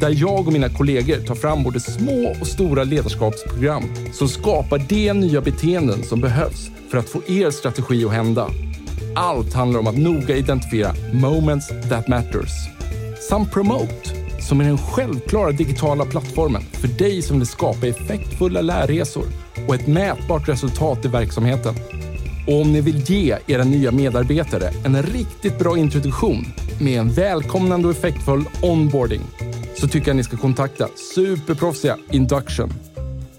där jag och mina kollegor tar fram både små och stora ledarskapsprogram som skapar de nya beteenden som behövs för att få er strategi att hända. Allt handlar om att noga identifiera moments that matters. Samt Promote, som är den självklara digitala plattformen för dig som vill skapa effektfulla lärresor och ett mätbart resultat i verksamheten. Och om ni vill ge era nya medarbetare en riktigt bra introduktion med en välkomnande och effektfull onboarding så tycker jag ni ska kontakta superproffsiga Induction.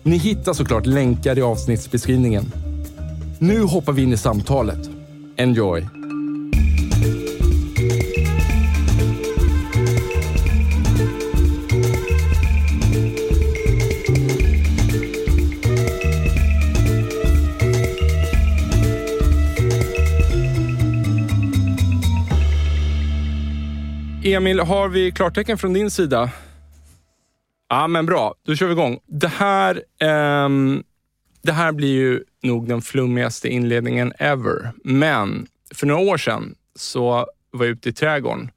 Ni hittar såklart länkar i avsnittsbeskrivningen. Nu hoppar vi in i samtalet. Enjoy! Emil, har vi klartecken från din sida? Ja, men bra. Då kör vi igång. Det här, ehm, det här blir ju nog den flummigaste inledningen ever. Men för några år sedan så var jag ute i trädgården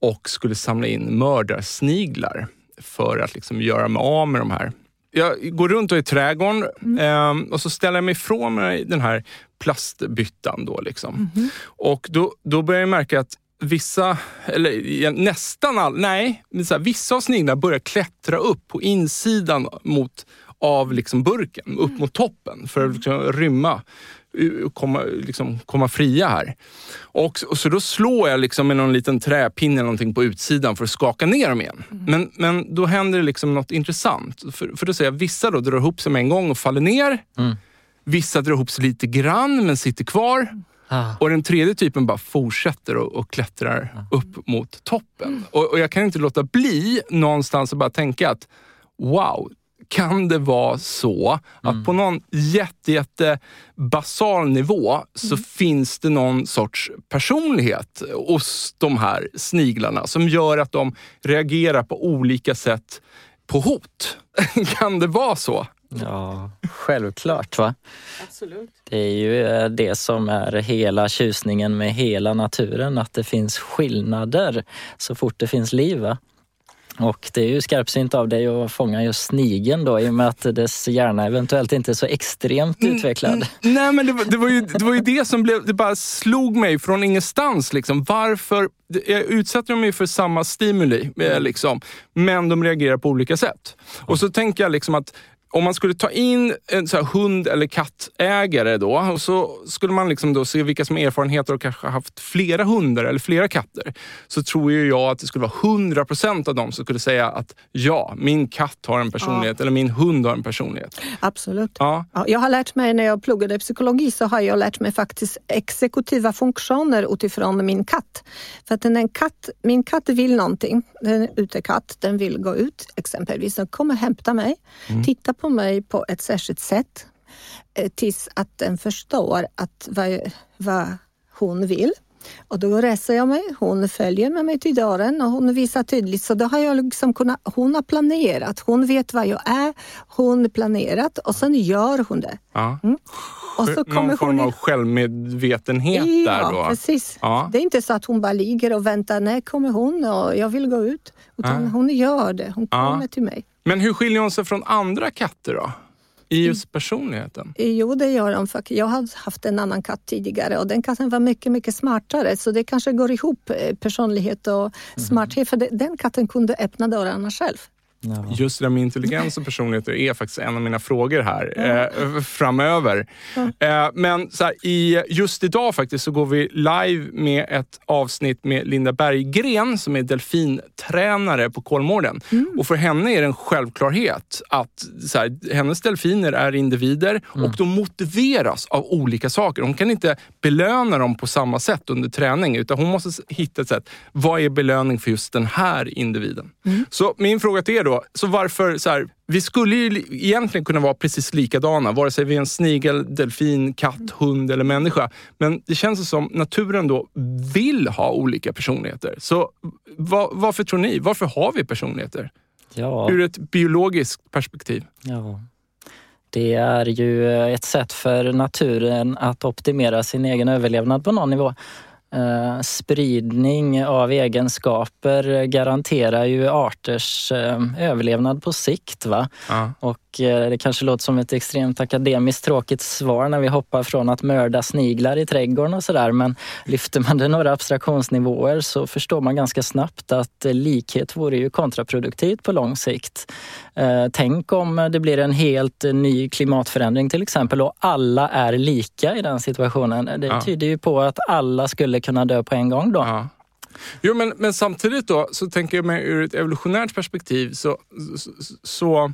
och skulle samla in mördarsniglar för att liksom göra mig av med de här. Jag går runt i trädgården Mm. ehm, och så ställer jag mig ifrån mig den här plastbyttan. Då, liksom. Mm-hmm. Och då, då börjar jag märka att vissa, eller nästan all, nej, men så här, vissa av sniglarna börjar klättra upp på insidan mot, av liksom burken, upp mot toppen för att liksom rymma och komma, liksom, komma fria här. Och, och så då slår jag liksom med någon liten träpinne eller någonting på utsidan för att skaka ner dem igen. Men, men då händer det liksom något intressant. För, för då säger jag, vissa då drar ihop sig med en gång och faller ner. Vissa drar ihop sig lite grann men sitter kvar. Ah. Och den tredje typen bara fortsätter och, och klättrar upp mot toppen. Och, och jag kan inte låta bli någonstans att bara tänka att wow, kan det vara så att på någon jätte, jätte basal nivå så finns det någon sorts personlighet hos de här sniglarna som gör att de reagerar på olika sätt på hot. kan det vara så? Ja, självklart. va? Absolut. Det är ju eh, det som är hela tjusningen med hela naturen, att det finns skillnader så fort det finns liv. Va? Och det är ju skarpsynt av dig att fånga just snigeln då i och med att dess hjärna eventuellt inte är så extremt utvecklad. Mm, nej, men det, var- det, var ju, det var ju det som blev, det bara slog mig från ingenstans. Liksom. Varför? Jag utsätter dem ju för samma stimuli, eh, liksom, men de reagerar på olika sätt. Och så tänker jag liksom att om man skulle ta in en så hund eller kattägare då och så skulle man liksom då se vilka som har erfarenheter och kanske haft flera hundar eller flera katter. Så tror ju jag att det skulle vara 100% av dem som skulle säga att ja, min katt har en personlighet eller min hund har en personlighet. Absolut. Ja. Ja, jag har lärt mig när jag pluggade psykologi så har jag lärt mig faktiskt exekutiva funktioner utifrån min katt. För att en katt, min katt vill någonting, den är utekatt, den vill gå ut exempelvis. Den kommer hämta mig, titta på mig på ett särskilt sätt eh, tills att den förstår att vad, vad hon vill. Och då reser jag mig, hon följer med mig till dörren och hon visar tydligt. Så då har jag liksom kunnat, hon har planerat, hon vet vad jag är, hon planerat och sen gör hon det. Ja. Och så kommer Någon form hon av självmedvetenhet Ja, där då. precis. Ja. Det är inte så att hon bara ligger och väntar, när kommer hon och jag vill gå ut. Utan Ja. hon gör det, hon kommer till mig. Men hur skiljer hon sig från andra katter då? I just personligheten? Jo, det gör de. För jag har haft en annan katt tidigare och den katten var mycket, mycket smartare. Så det kanske går ihop, eh, personlighet och Mhm. smarthet. För det- den katten kunde öppna dörrarna själv. Ja. Just det där med intelligens och personligheter är faktiskt en av mina frågor här eh, framöver. Eh, men så här, i, just idag faktiskt så går vi live med ett avsnitt med Linda Berggren som är delfintränare på Kolmården. Och för henne är det en självklarhet att så här, hennes delfiner är individer och de motiveras av olika saker. Hon kan inte belöna dem på samma sätt under träning utan hon måste hitta ett sätt. Vad är belöning för just den här individen? Så min fråga till er då, så varför så här, vi skulle ju li- egentligen kunna vara precis likadana, vare sig vi är en snigel, delfin, katt, hund eller människa. Men det känns som naturen då vill ha olika personligheter. Så va, varför tror ni? Varför har vi personligheter? Ja. Ur ett biologiskt perspektiv. Ja. Det är ju ett sätt för naturen att optimera sin egen överlevnad på någon nivå. Eh, spridning av egenskaper garanterar ju arters eh, överlevnad på sikt. Va? Ja. Och det kanske låter som ett extremt akademiskt tråkigt svar när vi hoppar från att mörda sniglar i trädgården och sådär. Men lyfter man det några abstraktionsnivåer så förstår man ganska snabbt att eh, likhet vore ju kontraproduktivt på lång sikt. Eh, Tänk om det blir en helt eh, ny klimatförändring till exempel och alla är lika i den situationen. Det tyder ju på att alla skulle kunna dö på en gång då. Ja. Jo, men, men samtidigt då, så tänker jag mig ur ett evolutionärt perspektiv så, så, så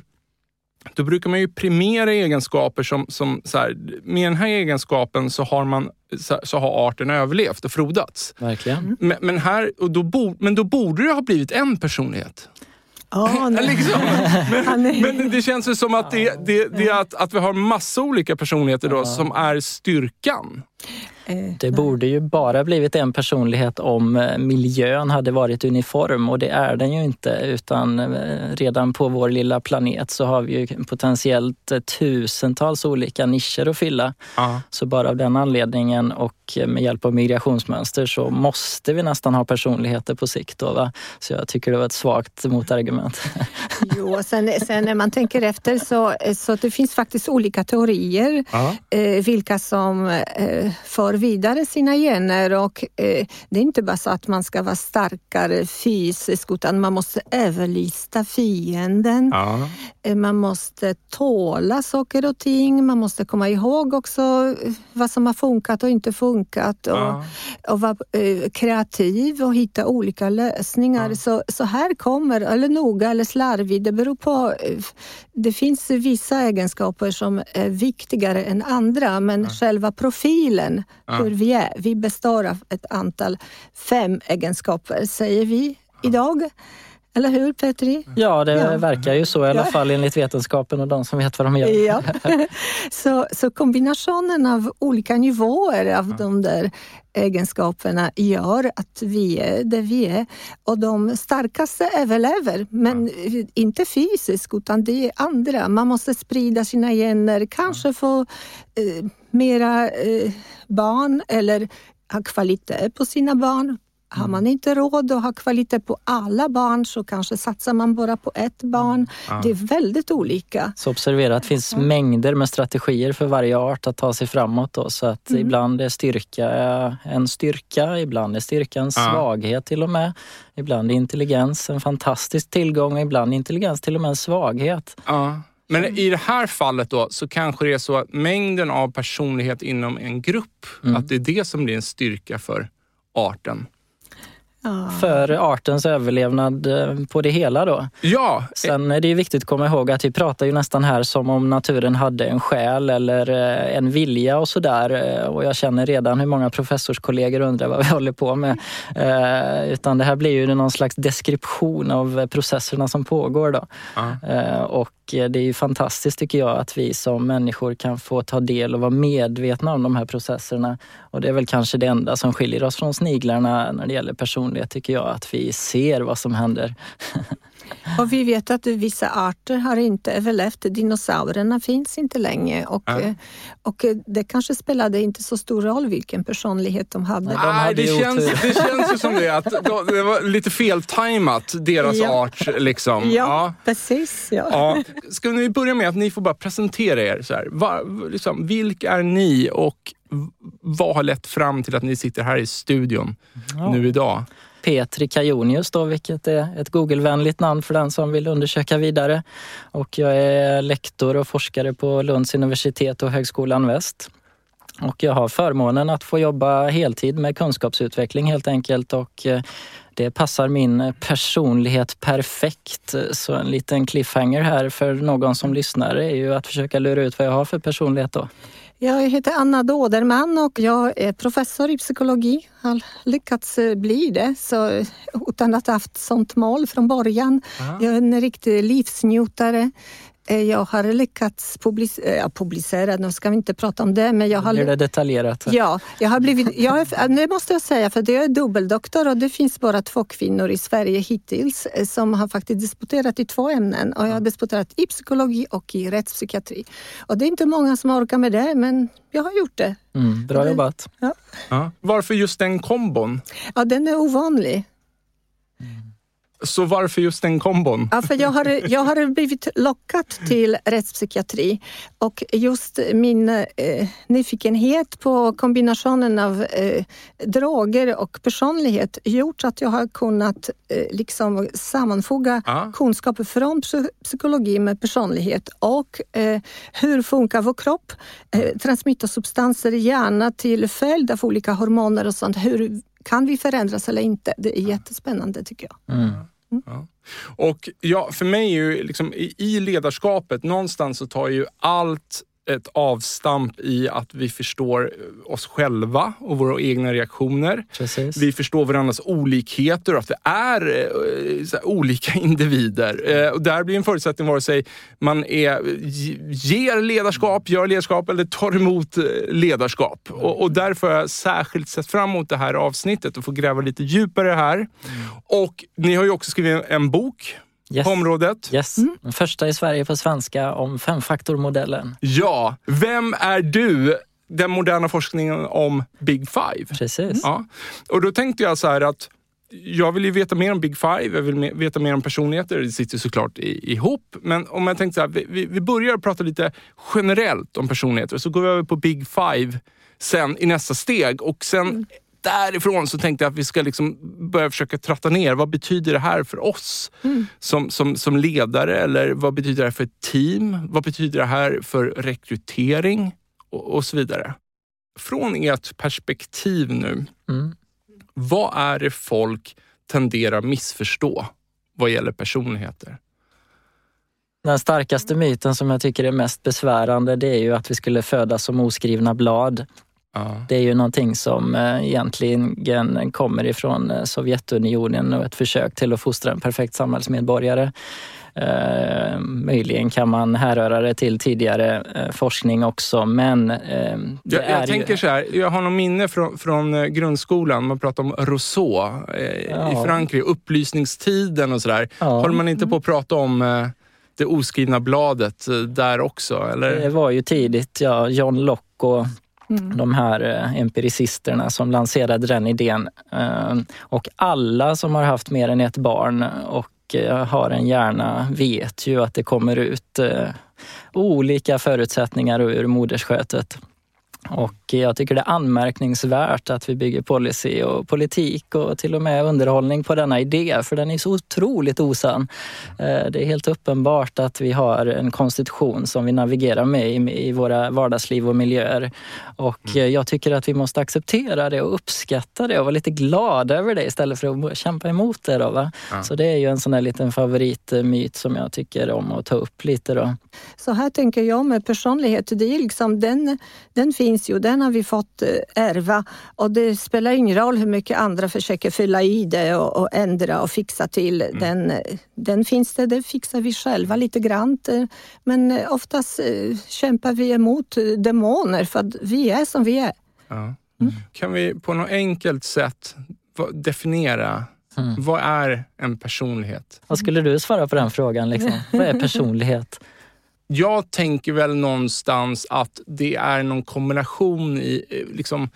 då brukar man ju primera egenskaper som, som så här, med den här egenskapen så har, man, så, så har arten överlevt och frodats. Verkligen. Men, men, här, och då bo, men då borde det ha blivit en personlighet. Ja, nej. Liksom. Men, men det känns ju som att det, det, det är att, att vi har massa olika personligheter då, som är styrkan. Eh, Det borde ju bara blivit en personlighet om eh, miljön hade varit uniform och det är den ju inte utan eh, redan på vår lilla planet så har vi ju potentiellt tusentals olika nischer att fylla. Ja. Så bara av den anledningen och med hjälp av migrationsmönster så måste vi nästan ha personligheter på sikt. Då, va? Så jag tycker det var ett svagt motargument. Jo, sen, sen när man tänker efter så, så det finns faktiskt olika teorier Ja. eh, vilka som eh, för vidare sina gener och eh, det är inte bara så att man ska vara starkare fysiskt utan man måste överlista fienden. Ja. Eh, Man måste tåla saker och ting. Man måste komma ihåg också eh, vad som har funkat och inte funkat. Och, Ja. och vara eh, kreativ och hitta olika lösningar. Ja. Så, så här kommer, eller noga eller slarvig, det beror på. eh, Det finns vissa egenskaper som är viktigare än andra, men själva profilen, Ja. hur vi är, vi består av ett antal, fem egenskaper säger vi idag. Eller hur Petri? Ja, det Ja. verkar ju så i alla Ja. fall enligt vetenskapen och de som vet vad de gör. Ja. så, så kombinationen av olika nivåer av de där egenskaperna gör att vi är där vi är. Och de starkaste överlever, men inte fysiskt utan det är andra. Man måste sprida sina gener, kanske få eh, mera eh, barn eller ha kvalitet på sina barn. Har man inte råd att ha kvalitet på alla barn så kanske satsar man bara på ett barn. Ja. Det är väldigt olika. Så observera att det finns mängder med strategier för varje art att ta sig framåt. Då, så att Mm. ibland är styrka en styrka, ibland är styrka en Ja. svaghet till och med. Ibland är intelligens en fantastisk tillgång och ibland är intelligens till och med en svaghet. Ja. Men i det här fallet då så kanske det är så att mängden av personlighet inom en grupp, att det är det som blir en styrka för arten. För artens överlevnad eh, på det hela då. Ja, Sen är det ju viktigt att komma ihåg att vi pratar ju nästan här som om naturen hade en själ eller eh, en vilja och sådär. Eh, Och jag känner redan hur många professorskollegor undrar vad vi håller på med. Eh, Utan det här blir ju någon slags deskription av processerna som pågår då. Eh, Och eh, Eh, det är ju fantastiskt tycker jag att vi som människor kan få ta del och vara medvetna om de här processerna. Och det är väl kanske det enda som skiljer oss från sniglarna när det gäller personlighet tycker jag, att vi ser vad som händer. Och vi vet att vissa arter har inte överlevt. Dinosaurierna finns inte längre och, Ja. eh, och eh, det kanske spelade inte så stor roll vilken personlighet de hade. Nej, Nej, hade det, känns, det känns ju som det. Att de- det var lite feltajmat, deras Ja. art. Liksom. Ja, precis. Ja. Ja. Ska vi börja med att ni får bara presentera er. Så här. Va, liksom, vilka är ni och vad har lett fram till att ni sitter här i studion Ja. nu idag? Petri Kajonius då, vilket är ett Google-vänligt namn för den som vill undersöka vidare. Och jag är lektor och forskare på Lunds universitet och Högskolan Väst. Och jag har förmånen att få jobba heltid med kunskapsutveckling helt enkelt och eh, det passar min personlighet perfekt. Så en liten cliffhanger här för någon som lyssnar är ju att försöka lura ut vad jag har för personlighet då. Jag heter Anna Dåderman och jag är professor i psykologi. Har lyckats eh, bli det så, utan att ha haft sånt mål från början. Aha. Jag är en riktig livsnjutare. Eh, jag har lyckats publicera, eh, publicera, nu ska vi inte prata om det, men jag har... Blir det detaljerat? Ja, jag har blivit, jag är, det måste jag säga, för jag är dubbeldoktor och det finns bara två kvinnor i Sverige hittills eh, som har faktiskt disputerat i två ämnen och jag har disputerat i psykologi och i rättspsykiatri. Och det är inte många som orkar med det, men jag har gjort det. Mm, bra jobbat. Ja. Ja. Varför just den kombon? Ja, den är ovanlig. Så varför just den kombon? Ja, för jag, har, jag har blivit lockad till rättspsykiatri och just min eh, nyfikenhet på kombinationen av eh, droger och personlighet gjort att jag har kunnat eh, liksom sammanfoga ah. kunskaper från psykologi med personlighet och eh, hur funkar vår kropp? Eh, transmitta substanser i hjärnan till följd av olika hormoner och sånt. Hur kan vi förändras eller inte? Det är jättespännande tycker jag. Mm. Mm. Ja. Och ja, för mig är ju liksom, i ledarskapet, någonstans så tar ju allt ett avstamp i att vi förstår oss själva och våra egna reaktioner. Precis. Vi förstår varandras olikheter och att vi är eh, här, olika individer. Eh, och där blir en förutsättning vare sig man är, ger ledarskap, gör ledarskap eller tar emot eh, ledarskap. Och, och därför har jag särskilt sett fram emot det här avsnittet och få gräva lite djupare här. Mm. Och ni har ju också skrivit en bok yes. på området. Yes. Mm. Den första i Sverige på svenska om femfaktormodellen. Ja, vem är du? Den moderna forskningen om Big Five. Precis. Ja. Och då tänkte jag så här att jag vill ju veta mer om Big Five, jag vill veta mer om personligheter. Det sitter såklart ihop. Men om jag tänkte så här, vi, vi börjar prata lite generellt om personligheter, så går vi över på Big Five sen i nästa steg. Och sen mm därifrån så tänkte jag att vi ska liksom börja försöka tratta ner. Vad betyder det här för oss mm. som, som, som ledare? Eller vad betyder det här för ett team? Vad betyder det här för rekrytering? Och, och så vidare. Från ert perspektiv nu, mm. vad är det folk tenderar missförstå vad gäller personligheter? Den starkaste myten som jag tycker är mest besvärande det är ju att vi skulle födas som oskrivna blad. Det är ju någonting som eh, egentligen kommer ifrån eh, Sovjetunionen och ett försök till att fostra en perfekt samhällsmedborgare. Uh, möjligen kan man härröra det till tidigare uh, forskning också, men uh, jag, jag tänker så här, jag har något minne från, från grundskolan, man pratar om Rousseau ja. i Frankrike, upplysningstiden och sådär. Ja. Håller man inte på att prata om det oskrivna bladet där också? Eller? Det var ju tidigt, ja. John Locke och Mm. De här eh, empiricisterna som lanserade den idén. Eh, och alla som har haft mer än ett barn och eh, har en hjärna vet ju att det kommer ut olika förutsättningar ur moderskötet. Och jag tycker det är anmärkningsvärt att vi bygger policy och politik och till och med underhållning på denna idé, för den är så otroligt osann. Eh, det är helt uppenbart att vi har en konstitution som vi navigerar med i våra vardagsliv och miljöer. Och mm. jag tycker att vi måste acceptera det och uppskatta det och vara lite glada över det istället för att kämpa emot det. Då, va? Ja. Så det är ju en sån där liten favoritmyt som jag tycker om att ta upp lite. Då. Så här tänker jag med personlighet, det är liksom den, den finns ju, den har vi fått eh, ärva och det spelar ingen roll hur mycket andra försöker fylla i det och, och ändra och fixa till. Mm. Den, den finns det, det fixar vi själva lite grann. Men eh, oftast eh, kämpar vi emot demoner för att vi är som vi är. Ja. Mm. Kan vi på något enkelt sätt definiera Mm. Vad är en personlighet? Vad skulle du svara på den frågan? Liksom? Vad är personlighet? Jag tänker väl någonstans att det är någon kombination i, eh, liksom,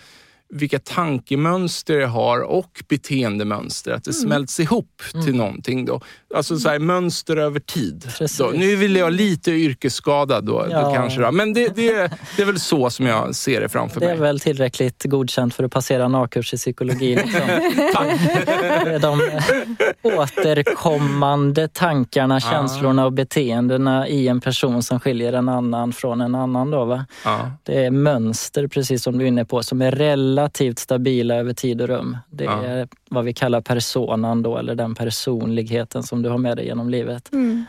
vilka tankemönster jag har och beteendemönster. Att det mm. smälts ihop mm. till någonting. Då. Alltså så här, mönster över tid. Nu vill jag lite yrkesskadad då, ja. då kanske. Då. Men det, det, det är väl så som jag ser det framför mig. Det är mig. väl tillräckligt godkänt för att passera en A-kurs i psykologi. Liksom. De återkommande tankarna, känslorna och beteendena i en person som skiljer en annan från en annan. Då, va? Ja. Det är mönster, precis som du är inne på, som är relativt stabila över tid och rum. Det är ja. vad vi kallar personan då, eller den personligheten som du har med dig genom livet. Mm.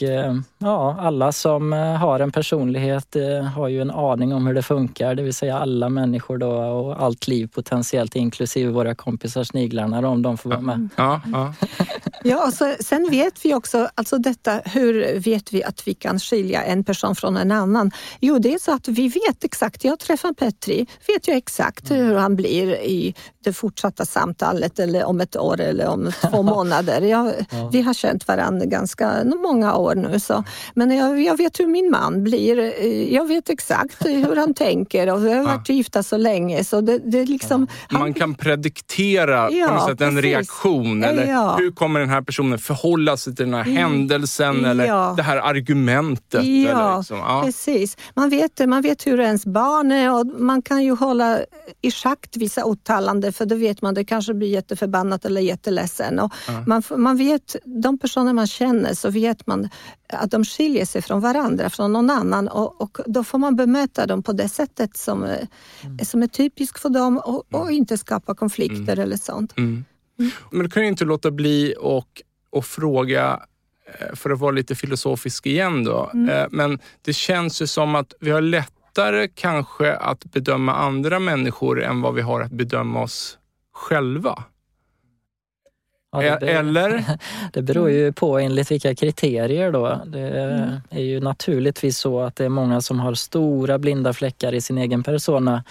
Och eh, ja, alla som eh, har en personlighet eh, har ju en aning om hur det funkar, det vill säga alla människor då och allt liv potentiellt inklusive våra kompisar sniglarna om de får vara med. Ja, ja. ja och så, sen vet vi också, alltså detta, hur vet vi att vi kan skilja en person från en annan? Jo, det är så att vi vet exakt, jag träffar Petri, vet jag exakt hur han blir i det fortsatta samtalet eller om ett år eller om två månader. Jag, ja. Vi har känt varandra ganska många år nu. Så. Men jag, jag, vet hur min man blir. Jag vet exakt hur han tänker och vi har varit ja. gifta så länge. Så det, det liksom, ja. Man kan prediktera ja, på något sätt en reaktion. Eller ja. Hur kommer den här personen förhålla sig till den här händelsen eller det här argumentet. Ja, liksom. precis. Man vet, man vet hur ens barn är och man kan ju hålla i schakt vissa uttalanden för då vet man det kanske blir jätteförbannat eller jätteledsen. Och man, man vet, de personer man känner så vet man att de skiljer sig från varandra, från någon annan och, och då får man bemöta dem på det sättet som, mm. som är typiskt för dem och, och mm. inte skapa konflikter mm. eller sånt. Mm. mm. Men du kan ju inte låta bli och, och fråga eh, för att vara lite filosofisk igen då. Mm. Eh, men det känns ju som att vi har lättare kanske att bedöma andra människor än vad vi har att bedöma oss själva. Ja, det beror, Eller? Det beror ju på enligt vilka kriterier då. Det mm. är ju naturligtvis så att det är många som har stora blinda fläckar i sin egen persona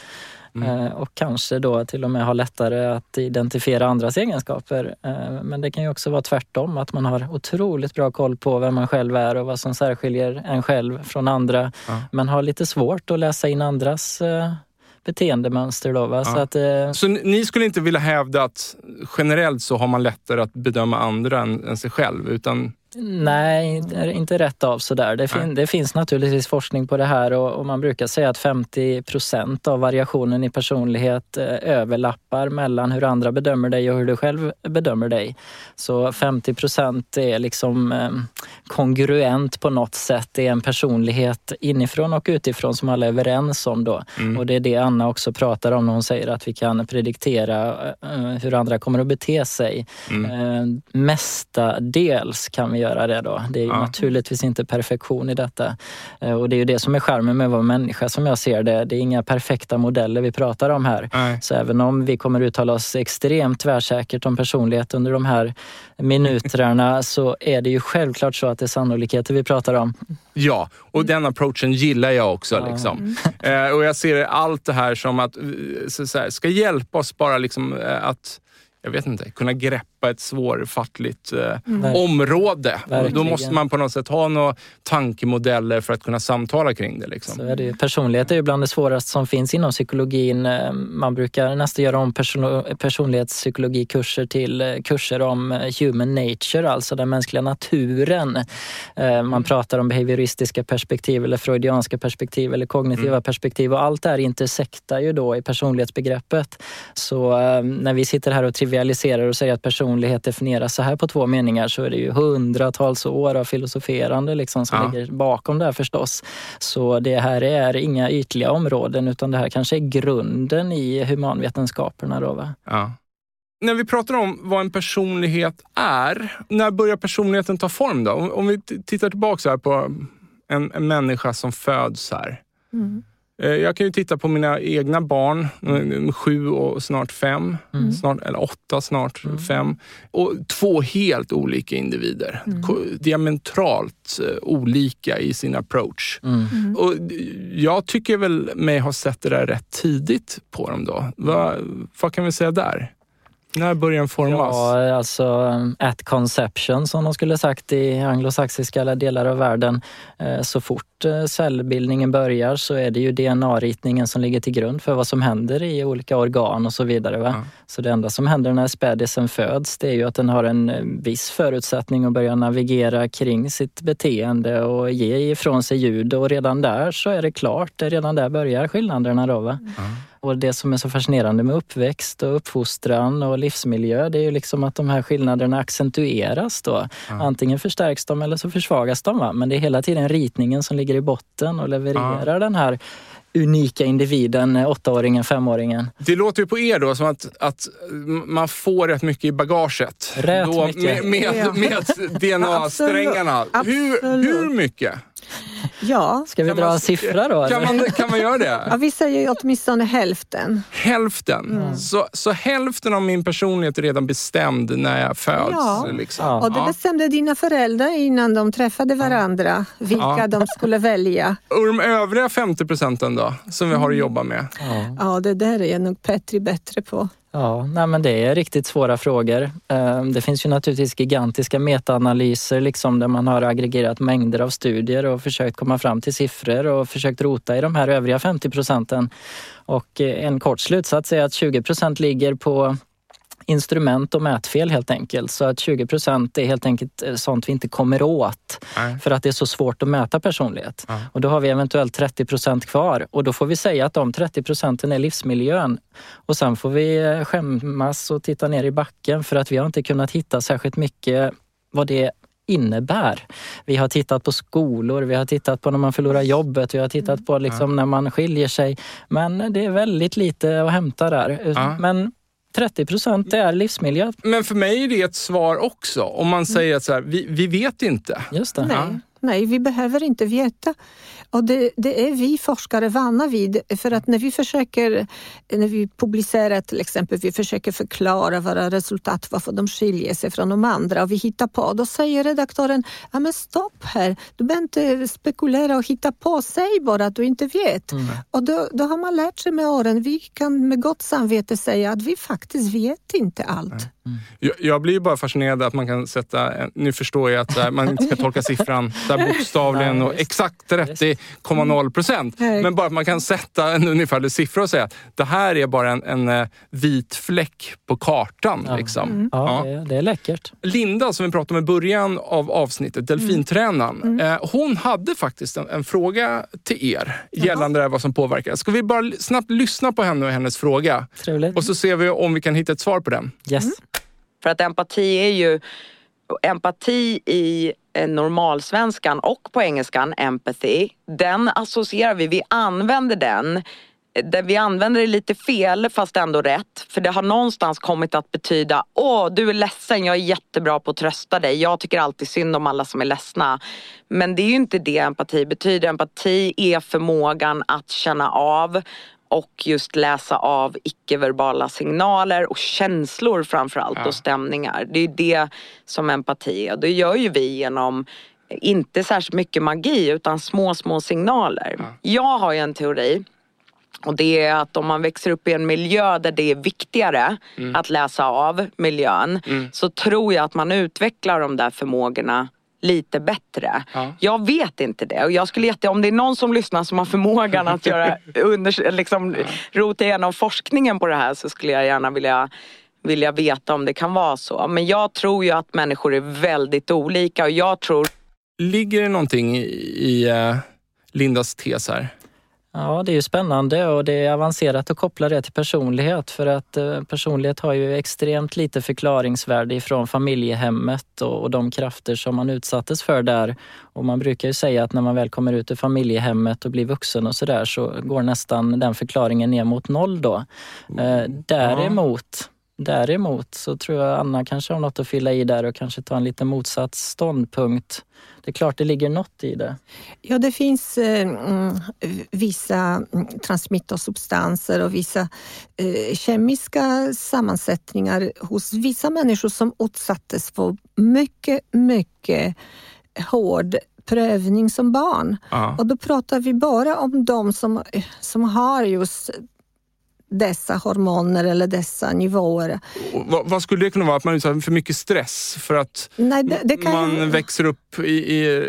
mm. Eh, och kanske då till och med har lättare att identifiera andras egenskaper. Eh, men det kan ju också vara tvärtom, att man har otroligt bra koll på vem man själv är och vad som särskiljer en själv från andra. Ja. Men har lite svårt att läsa in andras eh, beteendemönster. Då, va? Ja. Så, att, eh... så ni skulle inte vilja hävda att generellt så har man lättare att bedöma andra än, än sig själv? Utan Nej, inte rätt av sådär. Det, fin det finns naturligtvis forskning på det här och, och man brukar säga att 50 procent av variationen i personlighet eh, överlappar mellan hur andra bedömer dig och hur du själv bedömer dig. Så 50 procent är liksom eh, kongruent på något sätt. Det är en personlighet inifrån och utifrån som alla är överens om då. Mm. Och det är det Anna också pratar om när hon säger att vi kan prediktera eh, hur andra kommer att bete sig. Mm. Eh, mestadels kan vi göra det då. Det är ja. naturligtvis inte perfektion i detta. Eh, och det är ju det som är charmen med att vara människa som jag ser det. Det är inga perfekta modeller vi pratar om här. Nej. Så även om vi kommer uttala oss extremt tvärsäkert om personlighet under de här minuterna så är det ju självklart så att det är sannolikheter vi pratar om. Ja, och den approachen gillar jag också. Ja. Liksom. Eh, och jag ser allt det här som att, eh, så, så här, ska hjälpa oss bara liksom, att jag vet inte, kunna greppa ett svårfattligt eh, mm. område. Verkligen. Då måste man på något sätt ha några tankemodeller för att kunna samtala kring det. Liksom. Så är det. Personlighet är ju bland det svåraste som finns inom psykologin. Eh, man brukar nästan göra om person personlighetspsykologikurser till eh, kurser om eh, human nature, alltså den mänskliga naturen. Man mm. pratar om behavioristiska perspektiv eller freudianska perspektiv eller kognitiva mm. perspektiv och allt det här intersektar ju då i personlighetsbegreppet. Så när vi sitter här och trivialiserar och säger att personlighet definieras så här på två meningar så är det ju hundratals år av filosoferande liksom som ja. ligger bakom det här förstås. Så det här är inga ytliga områden utan det här kanske är grunden i humanvetenskaperna. Då, va? Ja. När vi pratar om vad en personlighet är, när börjar personligheten ta form då? Om, om vi tittar tillbaka här på en, en människa som föds här. Mm. Eh, jag kan ju titta på mina egna barn, mm. sju och snart fem, mm. snart, eller åtta, snart mm. fem. Och två helt olika individer. Mm. Diametralt eh, olika i sin approach. Mm. Mm. Och jag tycker väl mig ha sett det där rätt tidigt på dem då. Vad, vad kan vi säga där? När börjar den formas? Ja, alltså um, at conception som de skulle sagt i anglosaxiska delar av världen. Eh, så fort eh, cellbildningen börjar så är det ju DNA-ritningen som ligger till grund för vad som händer i olika organ och så vidare. Va? Ja. Så det enda som händer när spädisen föds det är ju att den har en eh, viss förutsättning att börja navigera kring sitt beteende och ge ifrån sig ljud och redan där så är det klart, redan där börjar skillnaderna. Då, va? Mm. Och det som är så fascinerande med uppväxt och uppfostran och livsmiljö, det är ju liksom att de här skillnaderna accentueras då. Ja. Antingen förstärks de eller så försvagas de. Va? Men det är hela tiden ritningen som ligger i botten och levererar ja. den här unika individen, åttaåringen, femåringen. Det låter ju på er då som att, att man får rätt mycket i bagaget. Rätt då, mycket. Med, med, med DNA-strängarna. Hur, hur mycket? Ja. Ska vi dra en siffra då? Kan man, kan man göra det? Ja, vi säger åtminstone hälften. Hälften? Mm. Så, så hälften av min personlighet är redan bestämd när jag föds? Ja, liksom. ja. och det bestämde dina föräldrar innan de träffade varandra, vilka ja. de skulle välja. Och de övriga 50 procenten då, som vi har att jobba med? Ja, ja det där är nog Petri bättre på. Ja, nej men det är riktigt svåra frågor. Ehm, det finns ju naturligtvis gigantiska metaanalyser liksom, där man har aggregerat mängder av studier och försökt komma fram till siffror och försökt rota i de här övriga 50 procenten. Och eh, en kort slutsats är att 20 procent ligger på instrument och mätfel helt enkelt. Så att 20 procent är helt enkelt eh, sånt vi inte kommer åt Nej. för att det är så svårt att mäta personlighet. Ja. Och då har vi eventuellt 30 procent kvar och då får vi säga att de 30 procenten är livsmiljön. Och sen får vi eh, skämmas och titta ner i backen för att vi har inte kunnat hitta särskilt mycket vad det innebär. Vi har tittat på skolor, vi har tittat på när man förlorar jobbet, vi har tittat på liksom när man skiljer sig. Men det är väldigt lite att hämta där. Ja. Men 30 procent är livsmiljö. Men för mig är det ett svar också. Om man säger att så här, vi, vi vet inte. Just det. Nej. Nej, vi behöver inte veta. Och det, det, är vi forskare vana vid. För att när vi försöker, när vi publicerar till exempel, vi försöker förklara våra resultat, varför de skiljer sig från de andra och vi hittar på. Då säger redaktören, ja men stopp här, du behöver inte spekulera och hitta på, säg bara att du inte vet. Mm. Och då, då har man lärt sig med åren, vi kan med gott samvete säga att vi faktiskt vet inte allt. Mm. Jag, jag, blir bara fascinerad att man kan sätta, nu förstår jag att här, man inte ska tolka siffran där bokstavligen och exakt 30,0 procent. Men bara att man kan sätta en ungefärlig siffra och säga att det här är bara en, en eh, vit fläck på kartan. Ja, liksom. mm. ja, ja. Det, det, är läckert. Linda som vi pratade om i början av avsnittet, delfintränaren. Mm. mm. Eh, hon hade faktiskt en, en fråga till er gällande vad som påverkar. Ska vi bara snabbt lyssna på henne och hennes fråga? Trevligt. Och så ser vi om vi kan hitta ett svar på den. Yes. För att empati är ju empati i eh, normalsvenskan och på engelskan empathy, den associerar vi, vi använder den eh, vi använder det lite fel fast ändå rätt. För det har någonstans kommit att betyda Åh, du är ledsen, jag är jättebra på att trösta dig. Jag tycker alltid synd om alla som är ledsna. Men det är ju inte det empati betyder. Empati är förmågan att känna av och just läsa av icke-verbala signaler och känslor framförallt ja. och stämningar. Det är det som empati är. Det gör ju vi genom inte särskilt mycket magi utan små, små signaler. Ja. Jag har ju en teori och det är att om man växer upp i en miljö där det är viktigare mm. att läsa av miljön mm. så tror jag att man utvecklar de där förmågorna lite bättre. Ja. Jag vet inte det och jag skulle jätte, om det är någon som lyssnar som har förmågan att göra under, liksom, ja. rota igenom forskningen på det här så skulle jag gärna vilja vilja veta om det kan vara så. Men jag tror ju att människor är väldigt olika och jag tror... Ligger det någonting i, i uh, Lindas tes här? Ja, det är ju spännande och det är avancerat att koppla det till personlighet för att eh, personlighet har ju extremt lite förklaringsvärde ifrån familjehemmet och de krafter som man utsattes för där. Och man brukar ju säga att när man väl kommer ut ur familjehemmet och blir vuxen och sådär så går nästan den förklaringen ner mot noll då. Mm. Däremot Däremot så tror jag Anna kanske har något att fylla i där och kanske ta en lite motsatt ståndpunkt. Det är klart det ligger något i det. Ja, det finns eh, mm, vissa mm, transmittersubstanser och vissa eh, kemiska sammansättningar hos vissa människor som utsattes för mycket, mycket hård prövning som barn. Ja. Och då pratar vi bara om de som, som har just dessa hormoner eller dessa nivåer. Vad, vad skulle det kunna vara? Att man utsätter för mycket stress för att Nej, det, det man ju- växer upp i... i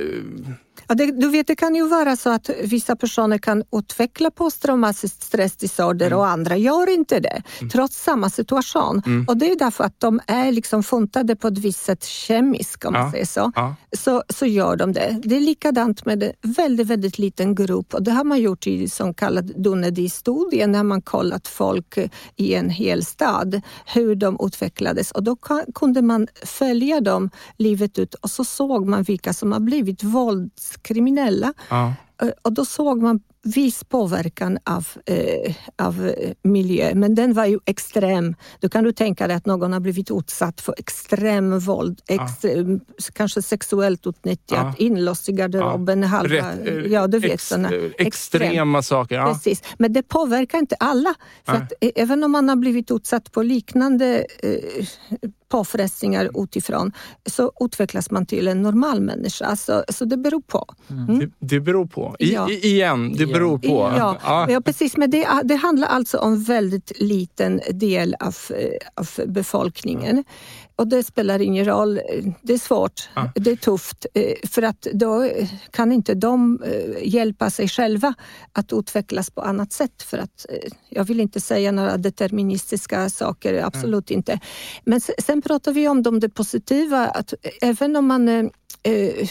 Ja, det, du vet, det kan ju vara så att vissa personer kan utveckla posttraumatiskt stressdisorder och andra gör inte det, trots samma situation. Och det är därför att de är liksom funtade på ett visst sätt kemiskt, om man Ja, säger så. ja. så. Så gör de det. Det är likadant med en väldigt, väldigt liten grupp och det har man gjort i som kallad Dunedin-studien när man kollat folk i en hel stad, hur de utvecklades och då ka- kunde man följa dem livet ut och så såg man vilka som har blivit våldskriminella. ja. Eh, Och då såg man viss påverkan av, eh, av eh, miljö, men den var ju extrem. Då kan du tänka dig att någon har blivit utsatt för extrem våld, ex, eh, kanske sexuellt utnyttjat, Ja. inlåst i garderoben, halva... Rätt, eh, ja, du vet ex, såna extrema saker. Ja. Precis. Men det påverkar inte alla. Nej. att, även om man har blivit utsatt på liknande eh, påfrestningar utifrån så utvecklas man till en normal människa. Så, så det beror på. Det, det beror på. I, Ja. igen, det Ja. beror på. Ja, Ja. ja. precis. Men det, det handlar alltså om väldigt liten del av, eh, av befolkningen. Och det spelar ingen roll. Det är svårt, Ja. det är tufft. eh, För att då eh, kan inte de eh, hjälpa sig själva att utvecklas på annat sätt. För att, jag vill inte säga några deterministiska saker, absolut inte. Men sen pratar vi om de det positiva, att även om man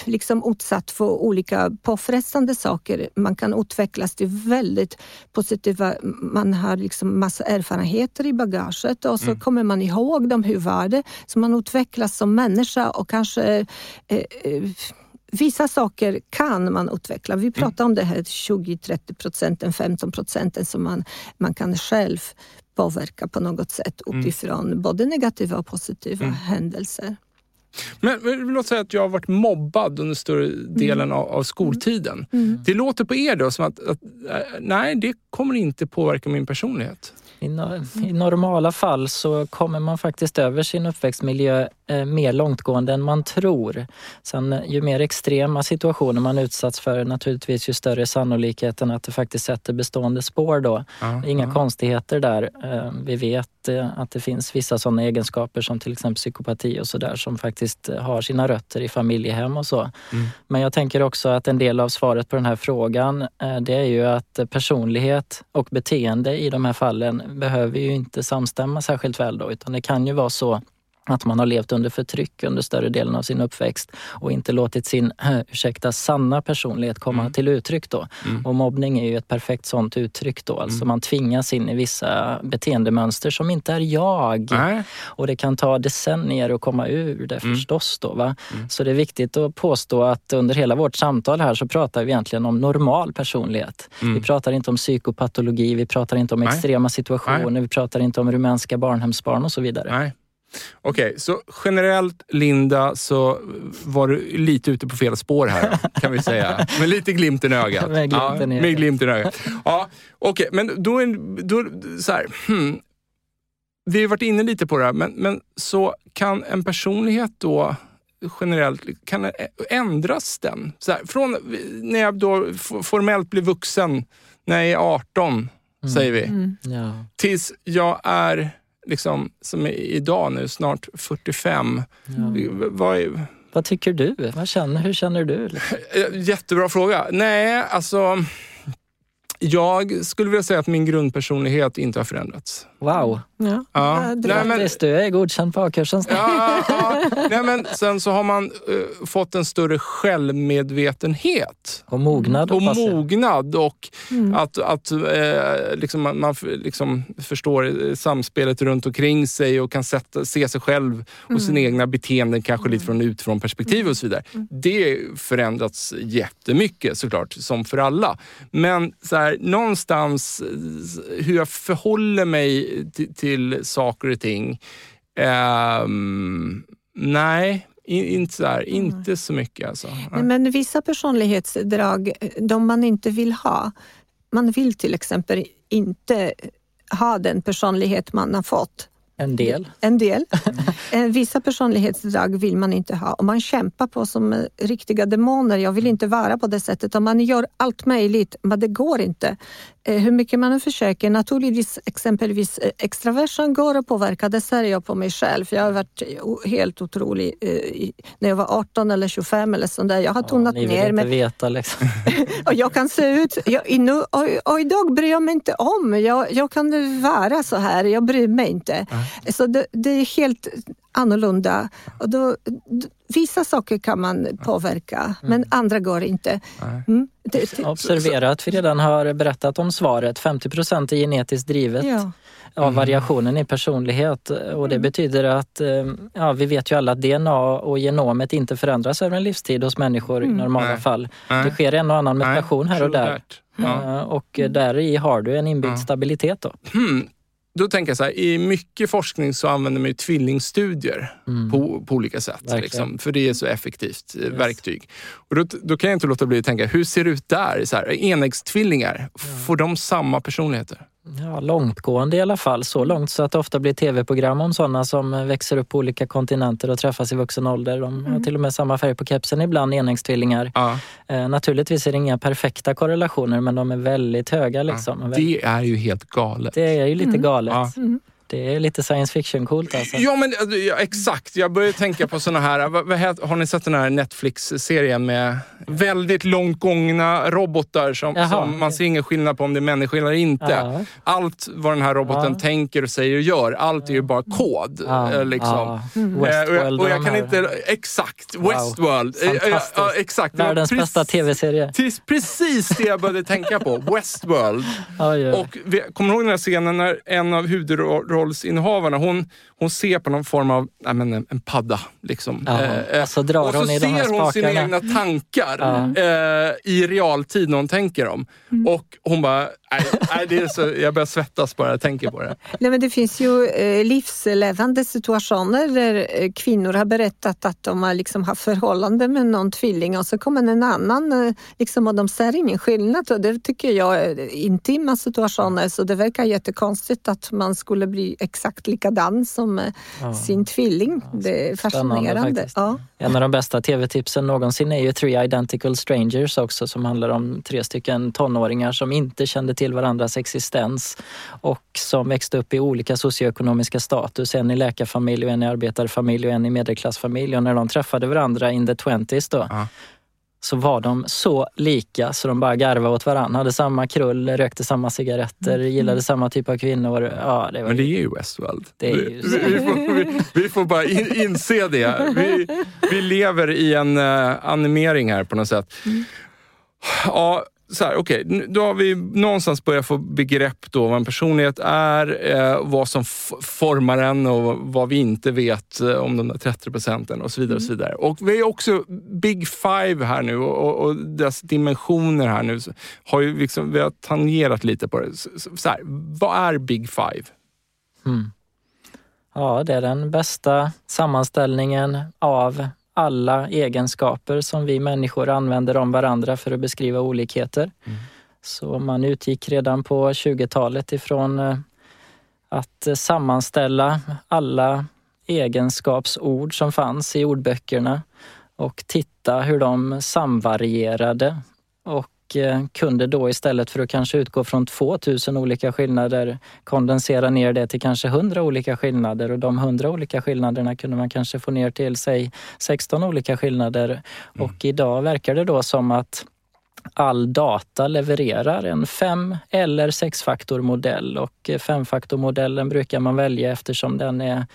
liksom utsatt för olika påfrestande saker. Man kan utvecklas till väldigt positiva, man har liksom massa erfarenheter i bagaget och så kommer man ihåg dem, hur var det? Så man utvecklas som människa och kanske eh, eh, Vissa saker kan man utveckla. Vi pratar om det här 20-30 procenten, 15 procenten som man, man kan själv påverka på något sätt utifrån både negativa och positiva händelser. Men, men låt säga att jag har varit mobbad under större delen av, av skoltiden. Det låter på er då som att, att äh, nej, det kommer inte påverka min personlighet. I, no- I normala fall så kommer man faktiskt över sin uppväxtmiljö mer långtgående än man tror. Sen eh, ju mer extrema situationer man utsatts för naturligtvis ju större sannolikheten att det faktiskt sätter bestående spår då. Ja, Inga ja. konstigheter där. Eh, Vi vet eh, att det finns vissa sådana egenskaper som till exempel psykopati och sådär som faktiskt eh, har sina rötter i familjehem och så. Mm. Men jag tänker också att en del av svaret på den här frågan eh, det är ju att eh, personlighet och beteende i de här fallen behöver ju inte samstämma särskilt väl då utan det kan ju vara så att man har levt under förtryck under större delen av sin uppväxt och inte låtit sin, ursäkta, sanna personlighet komma Mm. till uttryck då. Mm. Och mobbning är ju ett perfekt sånt uttryck då. Alltså Mm. man tvingas in i vissa beteendemönster som inte är jag. Nej. Och det kan ta decennier att komma ur det Mm. förstås. Då, va? Mm. Så det är viktigt att påstå att under hela vårt samtal här så pratar vi egentligen om normal personlighet. Mm. Vi pratar inte om psykopatologi, vi pratar inte om Nej. extrema situationer, vi pratar inte om rumänska barnhemsbarn och så vidare. Okej, så generellt Linda så var du lite ute på fel spår här kan vi säga. Med lite glimten i ögat. Med glimten ja, i med ögat. glimten i ögat. Ja, Okej, men då, är, då så här, hmm. Vi har varit inne lite på det här, men, men så kan en personlighet då generellt, kan ändras den? Så här, från när jag då formellt blir vuxen, när jag är 18, säger vi, Mm. Ja. tills jag är, liksom, som är idag nu, snart 45. Ja. V- Vad är, Vad tycker du? Vad känner, hur känner du? Eh, jättebra fråga. Nej, alltså... Jag skulle vilja säga att min grundpersonlighet inte har förändrats. Wow! Ja. Ja. Ja, det- Nej, men, Grattis, du är godkänd på A-kursen ja, ja. Nej, men sen så har man eh, fått en större självmedvetenhet. Och mognad Och mognad och Mm. att, att eh, liksom, man, man liksom förstår eh, samspelet runt omkring sig och kan sätta, se sig själv och sina egna beteenden kanske lite från utifrån perspektiv och så vidare. Det har förändrats jättemycket såklart, som för alla. Men så här, någonstans hur jag förhåller mig till, till saker och ting. ehm, nej, in, inte, så här, inte så mycket alltså. Nej, Men vissa personlighetsdrag, de man inte vill ha. Man vill till exempel inte ha den personlighet man har fått En del. En del. Eh, Vissa personlighetsdrag vill man inte ha och man kämpar på som eh, riktiga demoner. Jag vill inte vara på det sättet och man gör allt möjligt men det går inte. Eh, Hur mycket man än försöker. Naturligtvis exempelvis eh, extraversion går att påverka. Det ser jag på mig själv. Jag har varit helt otrolig eh, när jag var 18 eller 25 eller sånt där. Jag har tonat Ni vill ner inte mig. veta liksom. Och jag kan se ut, jag, nu, och, och idag bryr jag mig inte om. Jag, jag kan vara så här, jag bryr mig inte. Så det, det är helt annorlunda. Och då, vissa saker kan man påverka, men andra går inte. Mm. Observera att vi redan har berättat om svaret. 50 procent är genetiskt drivet ja. av variationen i personlighet. Och det betyder att, eh, ja vi vet ju alla att DNA och genomet inte förändras över en livstid hos människor i normala Nej. fall. Nej. Det sker en och annan mutation här och där. Ja. Eh, Och där i har du en inbyggd stabilitet då. Då tänker jag så här, i mycket forskning så använder man ju tvillingstudier på, på olika sätt. Liksom, för det är så effektivt eh, verktyg. Och då, då kan jag inte låta bli att tänka, hur ser det ut där? Så här, enäggstvillingar, får de samma personligheter? Ja, långtgående i alla fall. Så långt så att det ofta blir tv-program om sådana som växer upp på olika kontinenter och träffas i vuxen ålder. De har till och med samma färg på kepsen ibland, enäggstvillingar. Ja, Eh, naturligtvis är det inga perfekta korrelationer men de är väldigt höga. Liksom. det är ju helt galet. Det är ju lite galet. Ja. Det är lite science fiction-coolt alltså. Ja, men alltså, ja, exakt. Jag börjar tänka på såna här... Vad, vad heter, har ni sett den här Netflix-serien med väldigt långt gångna robotar som, Jaha. som man ser ingen skillnad på om det är människor eller inte. Ja. Allt vad den här roboten Ja. tänker och säger och gör, allt är ju bara kod. Ja, eh, liksom. ja. Eh, och jag, Westworld och jag kan inte... Exakt! Westworld. Eh, eh, exakt. Världens precis- bästa tv-serie. Precis, det jag började tänka på. Westworld. Och vi, kommer du ihåg den här scenen när en av huvudrollsinnehavarna, hon, hon ser på någon form av, nej men en, padda. Liksom. Ja, och så drar och så hon i de här ser hon sina spakarna. egna tankar Ja. eh, i realtid när hon tänker dem. Och hon bara, nej, det är så, jag börjar svettas bara jag tänker på det. Nej, men det finns ju eh, livslevande situationer där eh, kvinnor har berättat att de har liksom haft förhållande med någon tvilling och så kommer en annan eh, liksom, och de ser ingen skillnad. Och det tycker jag är intima situationer så det verkar jättekonstigt att man skulle bli exakt likadan som eh, sin tvilling. Det är fascinerande. Ja. En av de bästa tv-tipsen någonsin är ju Three Identical Strangers också som handlar om tre stycken tonåringar som inte kände till varandras existens och som växte upp i olika socioekonomiska status. En i läkarfamilj, och en i arbetarfamilj och en i medelklassfamilj. Och när de träffade varandra in the twenties då Ja så var de så lika så de bara garvade åt varandra. Hade samma krull, rökte samma cigaretter, gillade samma typ av kvinnor. Ja, det var Men det är ju Westworld. Det är ju vi, vi, får, vi, vi får bara in, inse det. Vi, vi lever i en uh, animering här på något sätt. Ja, så här, nu- då har vi någonstans börjat få begrepp då vad en personlighet är, eh, vad som formar den och vad vi inte vet eh, om de där 30 procenten och så vidare. Och så vidare. Och vi är också Big Five här nu och, och, dess dimensioner här nu. Har ju liksom, vi har tangerat lite på det. Så, så, här, vad är Big Five? Ja, det är den bästa sammanställningen av alla egenskaper som vi människor använder om varandra för att beskriva olikheter. Så man utgick redan på 20-talet ifrån eh, att sammanställa alla egenskapsord som fanns i ordböckerna och titta hur de samvarierade och eh, kunde då istället för att kanske utgå från 2000 olika skillnader kondensera ner det till kanske 100 olika skillnader och de 100 olika skillnaderna kunde man kanske få ner till säg 16 olika skillnader. Och idag verkar det då som att all data levererar en fem eller sexfaktormodell och femfaktormodellen brukar man välja eftersom den är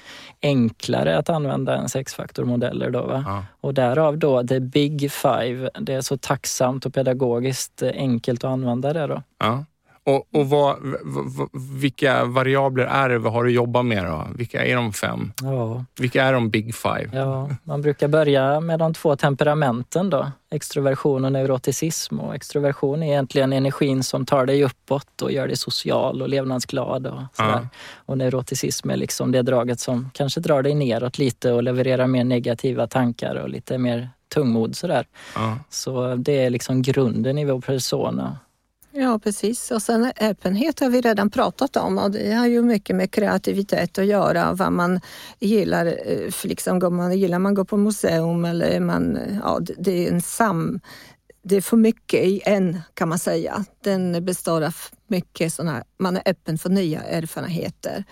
enklare att använda än sexfaktormodeller. Då, va? Ja. Och därav då the big five. Det är så tacksamt och pedagogiskt enkelt att använda det. Då. Ja. Och, och vad, v, v, vilka variabler är det vi har att jobba med då? Vilka är de fem? Ja, Vilka är de big five? ja, man brukar börja med de två temperamenten då. Extroversion och neuroticism. Och extroversion är egentligen energin som tar dig uppåt och gör dig social och levnadsglad. Och, sådär. Ja. och neuroticism är liksom det draget som kanske drar dig neråt lite och levererar mer negativa tankar och lite mer tungmod sådär. Ja. Så det är liksom grunden i vår persona. Ja, precis. Och sen öppenhet har vi redan pratat om och det har ju mycket med kreativitet att göra. Vad man gillar, eh, liksom, går man, gillar man gå på museum eller man, ja, det är en sam... Det är för mycket i en kan man säga. Den består av mycket sådana, man är öppen för nya erfarenheter.